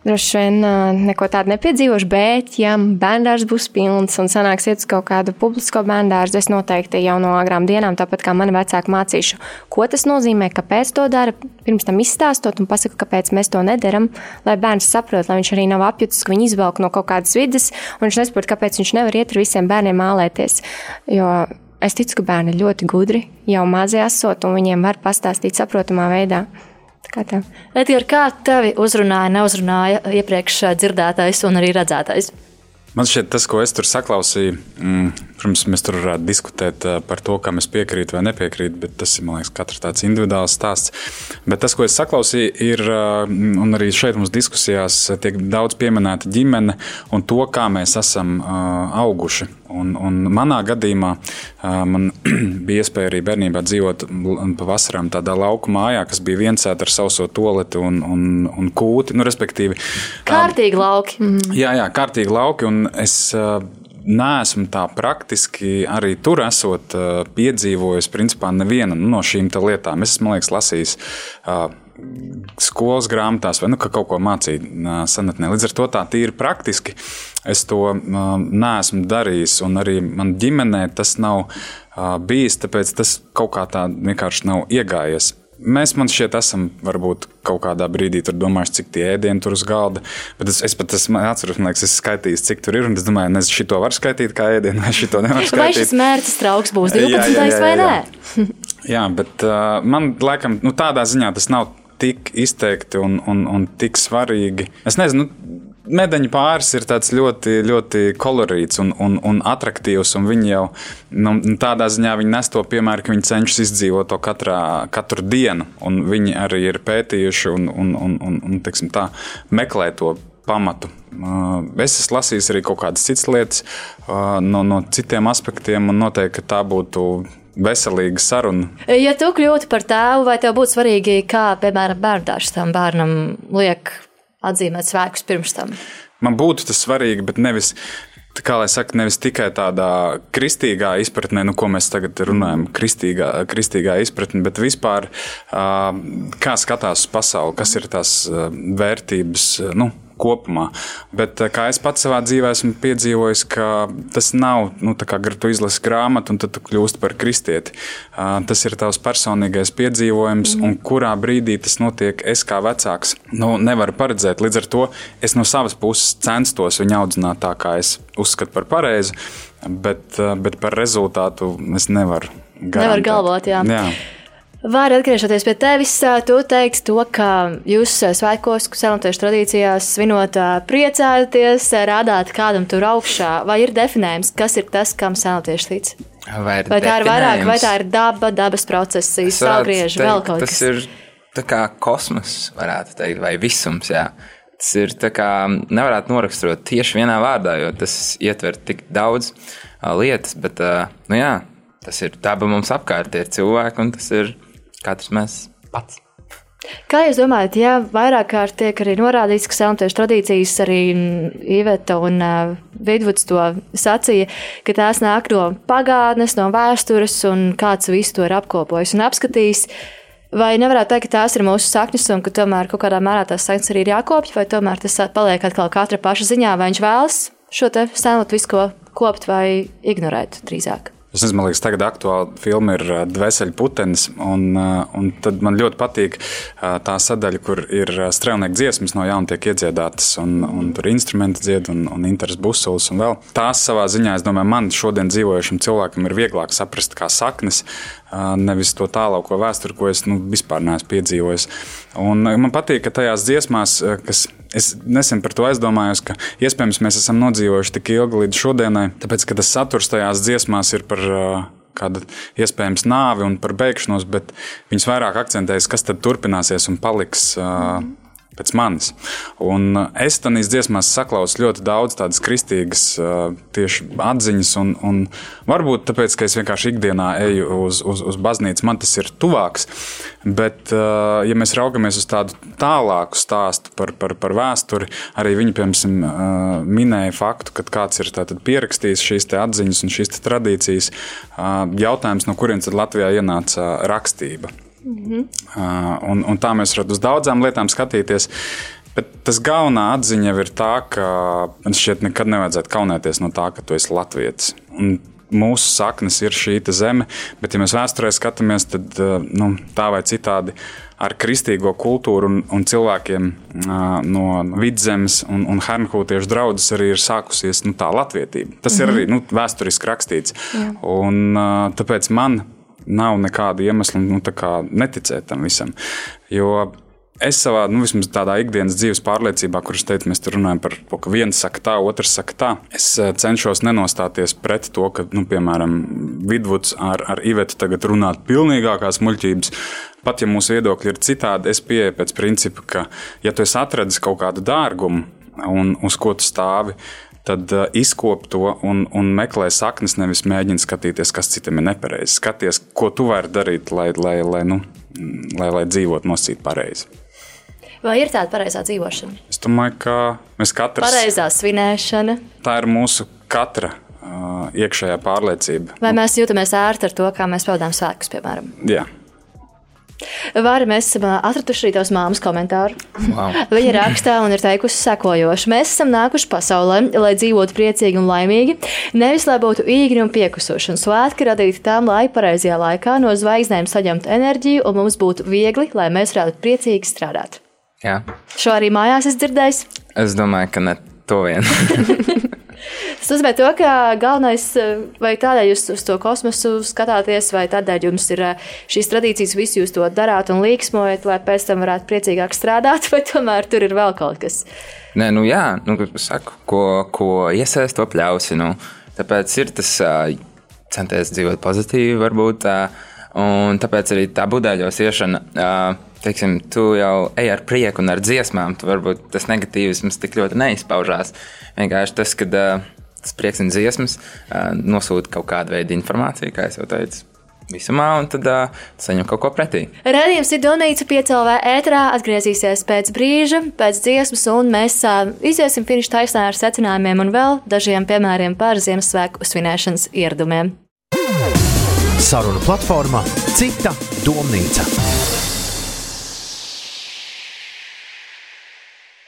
Droši vien neko tādu nepiedzīvošu, bet, ja bērngārs būs pilns un sanāks iet uz kaut kādu publisko bērngārzu, es noteikti jau no agrām dienām, tāpat kā mani vecāki mācīšu, ko tas nozīmē, kāpēc to dara, pirms tam izstāstot un pasaku, kāpēc mēs to nedaram, lai bērns saprot, lai viņš arī nav apjutis, ka viņi izvelk no kaut kādas vidas, un viņš nesaprot, kāpēc viņš nevar iet ar visiem bērniem mālēties. Jo es ticu, ka bērni ir ļoti gudri, jau mazie esot, un viņiem var pastāstīt saprotamā veidā. Kā tev? Edgars, kā tevi uzrunāja, neuzrunāja iepriekš dzirdētais un arī redzētais? Man šķiet, tas, ko es tur saklausīju, mm, protams, mēs tur varētu diskutēt eh, par to, kam es piekrītu vai nepiekrītu, bet tas ir, liekas, katrs tāds individuāls stāsts. Bet tas, ko es saklausīju, ir, eh, un arī šeit mums diskusijās tiek daudz pieminēta ģimene un to, kā mēs esam eh, auguši. Un, un manā gadījumā man [CLEARS THROAT] bija iespēja arī bērnībā dzīvot pavasarām tādā lauku mājā, kas bija viensēta ar sauso toleti un, un, un kūti. Nu, respektīvi, kārtīgi lauki. Mm. Jā, jā, kārtīgi lauki. Un es neesmu tā praktiski arī tur esot piedzīvojis principā nevienu no šīm lietām. Es esmu, liekas, lasījis skolas grāmatās, vai nu, ka kaut ko mācīt senatnē. Līdz ar to tā tīri praktiski es to neesmu darījis, un arī man ģimenē tas nav bijis, tāpēc tas kaut kā tā vienkārši nav iegājies. Mēs, man šķiet, esam varbūt kaut kādā brīdī domājuši, cik tie ēdieni tur uz galda. Bet es, es pat esmu atceros, liekas, es skaitīju, cik tur ir. Un es domāju, nezinu, šito var skaitīt kā ēdienu, vai šito nevar skaitīt. Vai šis mērķis trauks būs 12. Jā, jā, jā, jā, vai nē? jā, [LAUGHS] bet uh, man laikam nu, tādā ziņā tas nav tik izteikti un, un, un tik svarīgi. Es nezinu, medaļu pāris ir ļoti, ļoti kolorīts un, un, un attraktīvs. Un viņi jau nu, tādā ziņā nes to piemēru, ka viņi cenšas izdzīvot to katrā, katru dienu. Viņi arī ir pētījuši un, un, un, un, un tā, meklē to pamatu. Es esmu lasījis arī kaut kādas citas lietas no, no citiem aspektiem, un noteikti tā būtu veselīga saruna. Ja tu kļūtu par tēvu, vai tev būtu svarīgi, kā, piemēram, bērnās tam bērnam liek atzīmēt svētkus pirms tam? Man būtu tas svarīgi, bet nevis. Kā lai saka, nevis tikai tādā kristīgā izpratnē, nu, ko mēs tagad runājam, kristīgā, kristīgā izpratnē, bet vispār kā skatās uz pasauli, kas ir tās vērtības, nu, kopumā. Bet kā es pats savā dzīvē esmu piedzīvojis, ka tas nav nu, tā kā tu izlasi grāmatu un tad tu kļūsti par kristieti. Tas ir tavs personīgais piedzīvojums, mm. un kurā brīdī tas notiek, es kā vecāks nu, nevaru paredzēt. Līdz ar to es no savas puses censtos viņu audzināt tā, kā es uzskatu par pareizi, bet, bet par rezultātu es nevaru. Garantēt. Nevar galvot, jā. jā. Var atgriežoties pie tevis, tu teiksi to, ka jūs svētkos, senotiešu tradīcijās svinot, priecājaties, rādāt kādam tur augšā, vai ir definējums, kas ir tas, kam senotieši tic? Vai, vai tā ir vairāk, vai tā ir daba, dabas procesi, saulgrieži, vēl kaut kas? Tas ir tā kā kosmos, varētu teikt, vai visums, jā. Tas ir tā kā nevarētu noraksturot tieši vienā vārdā, jo tas ietver tik daudz lietas, bet, nu jā, tas ir daba mums apkārt, tie ir cilvēki, un tas ir katrs mēs pats. Kā jūs domājat, ja vairāk kārt tiek arī norādīts, ka senotiešu tradīcijas arī Iveta un uh, Vidvuds to sacīja, ka tās nāk no pagātnes, no vēstures, un kāds visu to ir apkopojis un apskatījis, vai nevarētu teikt, ka tās ir mūsu saknes, un ka tomēr kaut kādā mērā tās saknes arī ir jākopja, vai tomēr tas paliek atkal katra paša ziņā, vai viņš vēlas šo te senotu visu ko kopt vai ignorēt drīzāk? Es nezinu, man liekas, tagad aktuāla filma ir Dvēseli putenis. Un, un tad man ļoti patīk tā sadaļa, kur ir strēlnieku dziesmas no jauna tiek iedziedātas, un, un tur instrumenti dzied, un, un intereses busulis. Un vēl. Tās savā ziņā, es domāju, man šodien dzīvojušam cilvēkam ir vieglāk saprast kā saknes, nevis to tālāko vēsturi, ko es nu, vispār neesmu piedzīvojis. Un man patīk, ka tajās dziesmās, kas es nesen par to aizdomājos, ka iespējams mēs esam nodzīvojuši tik ilgi līdz šodienai, tāpēc ka tas saturs tajās dziesmās ir par kādu iespējams nāvi un par beigšanos, bet viņas vairāk akcentējas, kas tad turpināsies un paliks. Mm pēc manis. Un uh, es tam dziesmās saklausu ļoti daudz tādas kristīgas uh, tieši atziņas, un, un varbūt tāpēc, ka es vienkārši ikdienā eju uz, uz, uz baznīcu, man tas ir tuvāks. Bet, uh, ja mēs raugamies uz tādu tālāku stāstu par, par, par vēsturi, arī viņi, piemēram, minēja faktu, ka kāds ir pierakstījis šīs atziņas un šīs tradīcijas. Jautājums, no kurienes Latvijā ienāca rakstība? Mm -hmm. un, un tā mēs varam uz daudzām lietām skatīties. Bet tas galvenā atziņa ir tā, ka man šķiet, nekad nevajadzētu kaunēties no tā, ka tu esi latviečs. Mūsu saknes ir šī zeme, bet, ja mēs vēsturē skatāmies, tad nu, tā vai citādi ar kristīgo kultūru un, un cilvēkiem no vidzemes un, un hernhūtiešu draudzes arī ir sākusies nu, tā latvietība. Tas mm -hmm. ir arī nu, vēsturiski rakstīts. Jā. Un, tāpēc man nav nekāda iemesla nu, neticēt tam visam. Jo Es savā, nu, vismaz tādā ikdienas dzīves pārliecībā, kurš teicu, mēs tur runājam par to, ka viens saka tā, otrs saka tā. Es eh, cenšos nenostāties pret to, ka, nu, piemēram, Vidvuds ar, ar Ivetu tagad runāt pilnīgākās muļķības. Pat ja mūsu viedokļi ir citādi, es pieeju pēc principa, ka, ja tu esi atradis kaut kādu dārgumu un uz ko tu stāvi, tad uh, izkop to un, un meklē saknes, nevis mēģina skatīties, kas citam ir nepareizi. Skaties, ko tu vari darīt, lai, lai, lai, nu, lai, lai dzīvotu nosīt pareizi. Vai ir tāda pareizā dzīvošana? Es domāju, ka mēs katrs. Pareizā svinēšana. Tā ir mūsu katra uh, iekšējā pārliecība. Vai mēs jūtamies ērti ar to, kā mēs pavadām svētkus, piemēram? Jā. Vāri, mēs esam atraduši arī tavas māmas komentāru. Wow. Viņa rakstā un ir teikusi sekojoši: Mēs esam nākuši pasaulē, lai dzīvotu priecīgi un laimīgi, nevis lai būtu īgri un piekusuši, un svētki radīti tām, lai pareizajā laikā no zvaigznēm saņemtu enerģiju un mums būtu viegli, lai mēs varētu priecīgi strādāt. Jā. Šo arī mājās es dzirdēju. Es domāju, ka ne to vien. [LAUGHS] Tas nozīmē, to, ka galvenais, vai tādēļ jūs uz to kosmosu skatāties, vai tādēļ jums ir eh, šīs tradīcijas, visi jūs to darāt un līksmojat, lai pēc tam varētu priecīgāk strādāt, [LAUGHS] vai tomēr tur ir vēl kaut kas? Nē, nu jā, nu, saku, ko, ko iesaist, to pļausi. Nu. Tāpēc ir tas centies dzīvot pozitīvi, varbūt. Un tāpēc arī tā buļbuļsāļos iešana, teiksim, tu jau ej ar prieku un ar dziesmām. Varbūt tas negatīvisms tik ļoti neizpaužās. Vienkārši tas, ka tas prieks un dziesmas nosūta kaut kādu veidu informāciju, kā jau teicu. Visumā, un tad uh, saņem kaut ko pretī. Radījums ir Dunīca piecēlē ētrā, atgriezīsies pēc brīža, pēc dziesmas, un mēs uh, iziesim finiša taisnē ar secinājumiem un vēl dažiem piemēriem par Ziemassvētku svinēšanas ieradumiem. Saruna platformā Cita domnīca.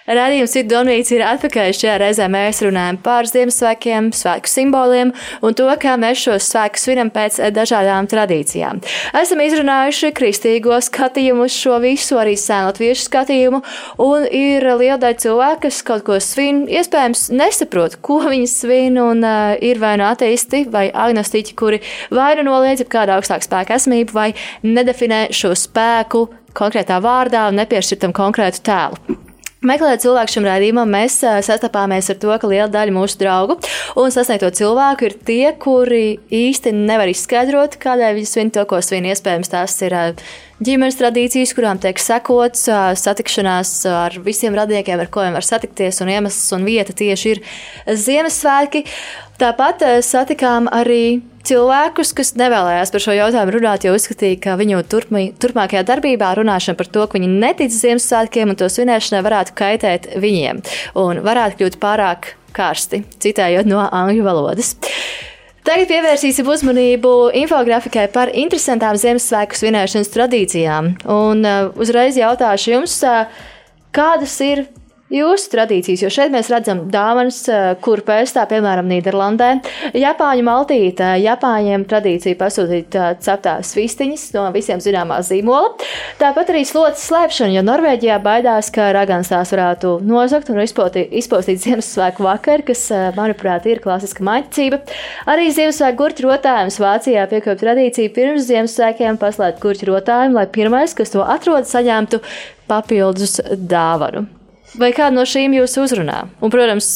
Radījums ir Donīts ir atpakaļ. Šajā reizē mēs runājam par Ziemassvētkiem, svētku simboliem un to, kā mēs šos svētkus svinam pēc dažādām tradīcijām. Esam izrunājuši kristīgo skatījumu uz šo visu, arī sēnotviešu skatījumu, un ir liela daļa cilvēku, kas kaut ko svin, iespējams nesaprot, ko viņi svin, un uh, ir vai nu ateisti vai agnostiķi, kuri vai nu noliedz kādu augstāku spēku esamību, vai nedefinē šo spēku konkrētā vārdā un nepiešķirtam konkrētu tēlu. Meklējot cilvēku šim raidījumam, mēs sastapāmies ar to, ka liela daļa mūsu draugu un sasniegto cilvēku ir tie, kuri īsti nevar izskaidrot, kādēļ viņi svin to, ko svin. Iespējams, tās ir ģimenes tradīcijas, kurām tiek sekots, satikšanās ar visiem radniekiem, ar viņi var satikties, un iemesls un vieta tieši ir Ziemassvētki. Tāpat satikām arī cilvēkus, kas nevēlējās par šo jautājumu runāt, jo uzskatīja, ka viņu turpmī, turpmākajā darbībā runāšana par to, ka viņi netic Ziemassvētkiem un to svinēšanai varētu kaitēt viņiem un varētu kļūt pārāk karsti, citējot no angļu valodas. Tagad pievērsīsim uzmanību infografikai par interesantām Ziemassvētku svinēšanas tradīcijām. Un uh, uzreiz jautāšu jums, uh, kādas ir jūsu tradīcijas, jo šeit mēs redzam dāvanas, kur pēstā, piemēram, Nīderlandē. Japāņu maltīte, Japāņiem tradīcija pasūtīt ceptās vistiņas no visiem zināmā zīmola. Tāpat arī slotas slēpšana, jo Norvēģijā baidās, ka ragans tās varētu nozagt un izpostīt, izpostīt Ziemassvētku vakar, kas, manuprāt, ir klasiska maņķība. Arī Ziemassvētku gurķu rotājums Vācijā piekop tradīciju pirms Ziemassvētkiem paslēgt gurķu rotājumu, lai pirmais, kas to atrod, saņemtu papildus dāvanu. Vai kāda no šīm jūs uzrunā? Un, protams,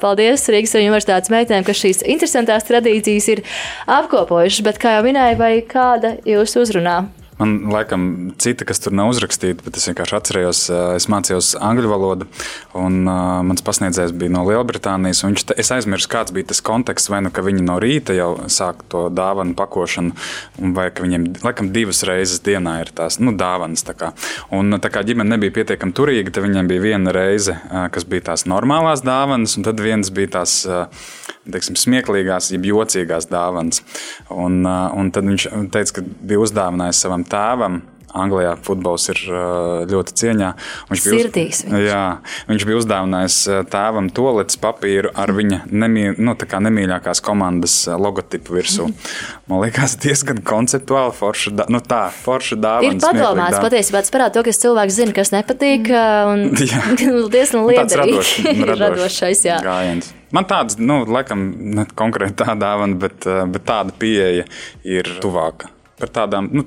paldies Rīgas Universitātes meitēm, ka šīs interesantās tradīcijas ir apkopojušas, bet, kā jau minēju, vai kāda jūs uzrunā? Man laikam cita, kas tur nav uzrakstīta, bet es vienkārši atcerējos, es mācījos angļu valodu, un uh, mans pasniedzējs bija no Lielbritānijas. Viņš, te, es aizmirsu, kāds bija tas konteksts, vai nu ka viņi no rīta jau sāk to dāvanu pakošanu, vai ka viņiem laikam divas reizes dienā ir tās nu, dāvanas. Tā kā. Un tā kā ģimene nebija pietiekami turīga, tad viņiem bija viena reize, kas bija tās normālās dāvanas, un tad viens bija tās teiksim, smieklīgās, jeb jocīgās dāvanas. Un, un tad viņš teica, ka bija uzdāvinājis savam tēvam. Anglijā futbols ir ļoti cieņā. Viņš bija, Sirdīs, uz, jā, viņš bija uzdāvinājis tēvam toaletes papīru ar viņa nemī, nu, nemīļākās komandas logotipu virsū. [LAUGHS] Man liekas, diezgan konceptuāli forša, nu, tā, forša dāvana. Ir padomāts, patiesībā parāda to, ka cilvēks zina, kas nepatīk, un [LAUGHS] [LAUGHS] diezgan liederīgi. Radošais, jā. Gājiens. Man tāds, nu, laikam, ne konkrēti tā dāvana, bet, bet tāda pieeja ir tuvāka. Par tādām, nu,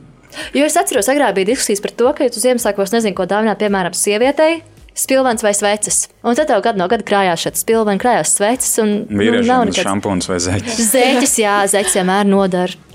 Jo es atceros, agrāk bija diskusijas par to, ka, ja tu Ziemassvētkos nezini, ko dāvināt, piemēram, sievietei, spilvens vai sveces. Un tad tev gadu no gada krājās šāds spilvens, krājās sveces. Un, nu, nav nekāds šampūns vai zeķis. Zeķis, jā, zeķis vienmēr nodara.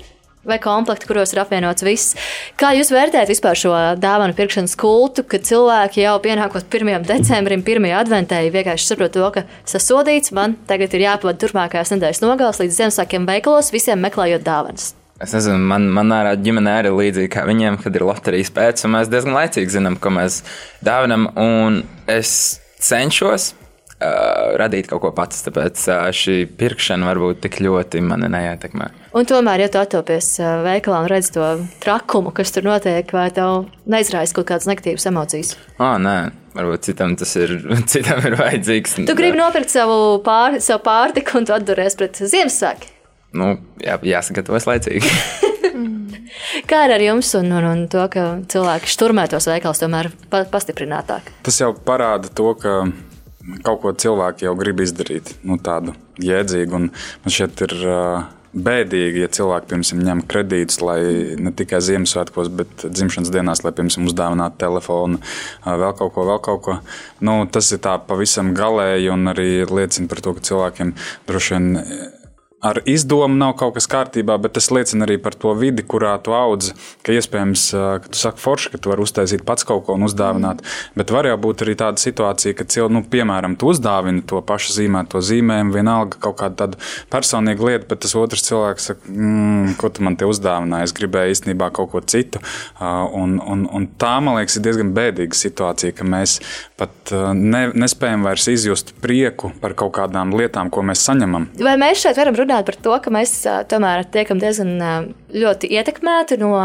Vai komplekti, kuros ir apvienots viss. Kā jūs vērtējat vispār šo dāvanu pirkšanas kultu, kad cilvēki jau pienākot 1. decembrim, 1. adventē, vienkārši saprot to, ka sasodīts man tagad ir jāpavada turpmākās nedēļas nogales līdz Ziemassvētkiem veikalos, visiem meklējot dāvanas? Es nezinu, man, manā ģimenē arī līdzīgi kā viņiem, kad ir loterijas pēc, un mēs diezgan laicīgi zinām, ko mēs dāvinam. Un es cenšos uh, radīt kaut ko pats, tāpēc uh, šī pirkšana varbūt tik ļoti mani neietekmē. Un tomēr, ja tu atopies uh, veikalā un redz to trakumu, kas tur notiek, vai tev neizraisa kaut kādas negatīvas emocijas? Oh, nē. Varbūt citam tas ir, [LAUGHS] citam ir vajadzīgs. Tu gribi nopirkt savu, pār, savu pārtiku un tu atduries pret Ziemassvētku nu, jā, jāsagatavojas laicīgi. [LAUGHS] Kā ar jums un, un, un to, ka cilvēki šturmē tos veikalus tomēr pa, pastiprinātāk? Tas jau parāda to, ka kaut ko cilvēki jau grib izdarīt, nu, tādu jēdzīgu. Un man šķiet, ir bēdīgi, ja cilvēki piemēram ņem kredītus, lai ne tikai Ziemassvētkos, bet dzimšanas dienās, lai piemēram uzdāvinātu telefonu, vēl kaut ko, vēl kaut ko. Nu, tas ir tā pavisam galēji un arī liecina par to, ka cilvēkiem droši vien ar izdomu nav kaut kas kārtībā, bet tas liecina arī par to vidi, kurā tu audzi. Ka iespējams, ka tu saki forši, ka tu vari uztaisīt pats kaut ko un uzdāvināt. Bet var jau būt arī tāda situācija, ka cilvēks, nu, piemēram, tu uzdāvini to pašu zīmēto zīmējumu, vienalga kaut kāda tāda personīga lieta, bet tas otrs cilvēks saka, mm, ko tu man te uzdāvināji, es gribēju īstenībā kaut ko citu. Un, un, un tā, man liekas, ir diezgan bēdīga situācija, ka mēs pat ne, nespējam vairs izjust prieku par kaut kādām lietām, ko mēs saņemam. Vai mēs šeit varam runāt? Runāt par to, ka mēs tomēr tiekam diezgan ļoti ietekmēti no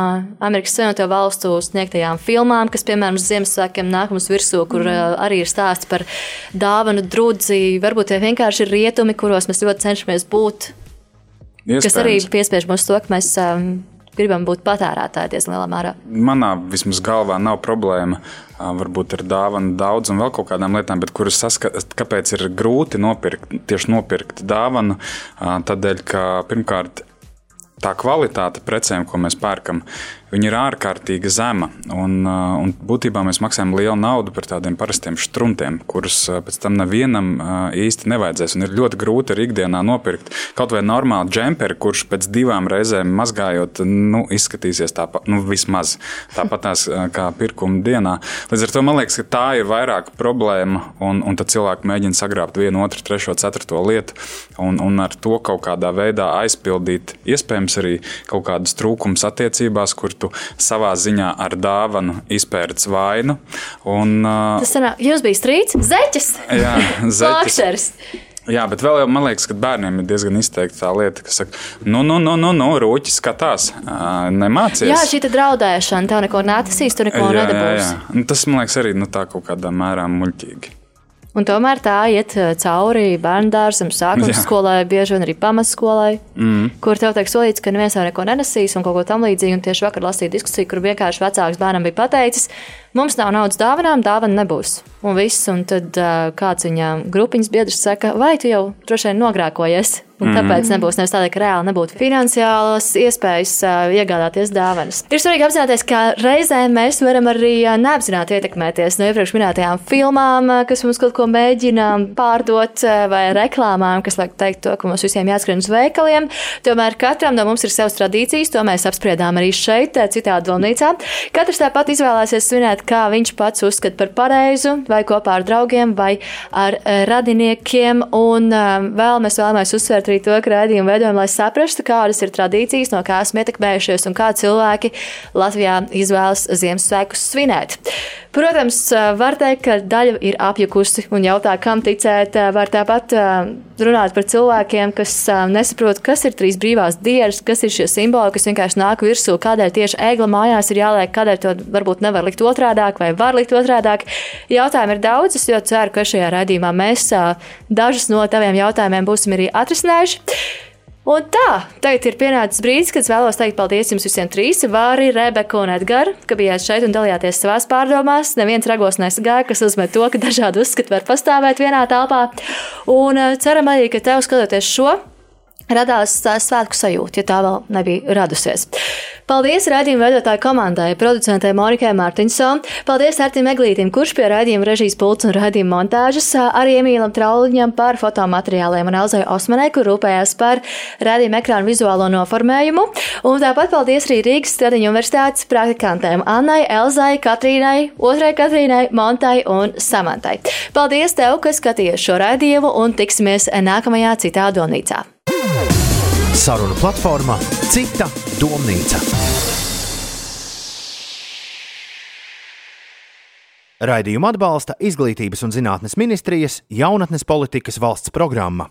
Amerikas Savienoto Valstu sniegtajām filmām, kas, piemēram, Ziemassvētkiem nāk mums virsū, kur mm. arī ir stāsts par dāvanu drudzi. Varbūt tie vienkārši ir rietumi, kuros mēs ļoti cenšamies būt. Iespējams. Kas arī piespiež mums to, ka mēs gribam būt patērētāji diezgan lielā mērā. Manā vismaz galvā nav problēma. Varbūt ir dāvana daudz un vēl kaut kādām lietām, bet kuras saskatīt, kāpēc ir grūti nopirkt, tieši nopirkt dāvanu. Tādēļ, ka pirmkārt, tā kvalitāte precēm, ko mēs pērkam, Viņa ir ārkārtīgi zema. Un, uh, un būtībā mēs maksājam lielu naudu par tādiem parastiem struntiem, kurus uh, pēc tam nevienam uh, īsti nevajadzēs. Un ir ļoti grūti arī ikdienā nopirkt kaut vai normālu džemperi, kurš pēc divām reizēm mazgājot, nu, izskatīsies tāpat, nu, vismaz tāpat tās kā pirkuma dienā. Līdz ar to man liekas, ka tā ir vairāk problēma, un, un tad cilvēki mēģina sagrābt vienu, otru, trešo, ceturto lietu, un, un ar to kaut kādā veidā aizpildīt iespējams arī kaut kādus trūkumus attiecībās, kur tu savā ziņā ar dāvanu izpērts vainu. Un, Tas sanā, jums bija strīds, zeķis, jā, [LAUGHS] zeķis. Jā, bet vēl jau man liekas, ka bērniem ir diezgan izteikta tā lieta, ka saka, nu, nu, nu, nu, nu rūķis skatās, nemācies. Jā, šī draudēšana, tev neko netasīs, tu neko jā, nedabūsi. Jā, jā. Nu, tas man liekas arī nu, tā kaut kādā mērā muļķīgi. Un tomēr tā iet eh, cauri bērnu dārzam, sākuma skolai, bieži vien arī pamatskolai, mm. kur tev tiek solīts, ka neviens jau neko nenesīs un kaut ko tamlīdzīgu. Un tieši vakar lasīju diskusiju, kur vienkārši vecāks bērnam bija pateicis, mums nav naudas dāvanām, dāvana nebūs. Un viss, un tad uh, kāds viņam grupiņas biedrs saka, vai tu jau droši vien nogrēkojies? Un mm. tāpēc nebūs nevis tādēļ, ka reāli nebūtu finansiālas iespējas uh, iegādāties dāvanas. Ir svarīgi apzināties, ka reizēm mēs varam arī uh, neapzināti ietekmēties no iepriekš minētajām filmām, uh, kas mums kaut ko mēģina pārdot, uh, vai reklāmām, kas liek teikt to, ka mums visiem jāskrien uz veikaliem. Tomēr katram no mums ir savas tradīcijas, to mēs apspriedām arī šeit, citādi domnīcā. Katrs tāpat izvēlēsies svinēt, kā viņš pats uzskata par pareizu, vai kopā ar draugiem, vai ar radiniekiem. Un vēl mēs vēlamies uzsvērt arī to, ka raidījumu veidojam, lai saprastu, kādas ir tradīcijas, no kā esam ietekmējušies un kā cilvēki Latvijā izvēlas Ziemassvētkus svinēt. Protams, var teikt, ka daļa ir apjukusi un jautā, kam ticēt. Var tāpat runāt par cilvēkiem, kas nesaprot, kas ir trīs brīvās dienas, kas ir šie simboli, kas vienkārši nāk virsū, kādēļ tieši ēgla mājās ir jāliek, kādēļ to varbūt nevar likt otrādāk vai var likt otrādāk. Jautājumi ir daudz, es ļoti ceru, ka šajā raidījumā mēs dažus no taviem jautājumiem būsim arī atrisinājuši. Un tā, tagad ir pienācis brīdis, kad vēlos teikt paldies jums visiem trīs, Vāri, Rebeka un Edgars, ka bijāt šeit un dalījāties savās pārdomās. Neviens ragos nesagāja, kas nozīmē to, ka dažādi uzskati var pastāvēt vienā telpā. Un ceram arī, ka tev skatoties šo radās svētku sajūta, ja tā vēl nebija radusies. Paldies raidījuma veidotāju komandai, producentei Monikai Mārtiņsonam, paldies Artim Eglītim, kurš pie raidījuma režijas pults un raidījuma montāžas, arī Emīlam Trauliņam par fotomateriāliem un Elzai Osmanai, kur rūpējās par raidījuma ekrānu vizuālo noformējumu. Un tāpat paldies arī Rīgas Stradiņu universitātes praktikantēm Annai, Elzai, Katrīnai, otrai Katrīnai, Montai un Samantai. Paldies tev, ka skatījies šo raidījumu un tiksimies nākamajā citā domnīcā. Saruna platformā Cita domnīca. Raidījumu atbalsta Izglītības un zinātnes ministrijas jaunatnes politikas valsts programma.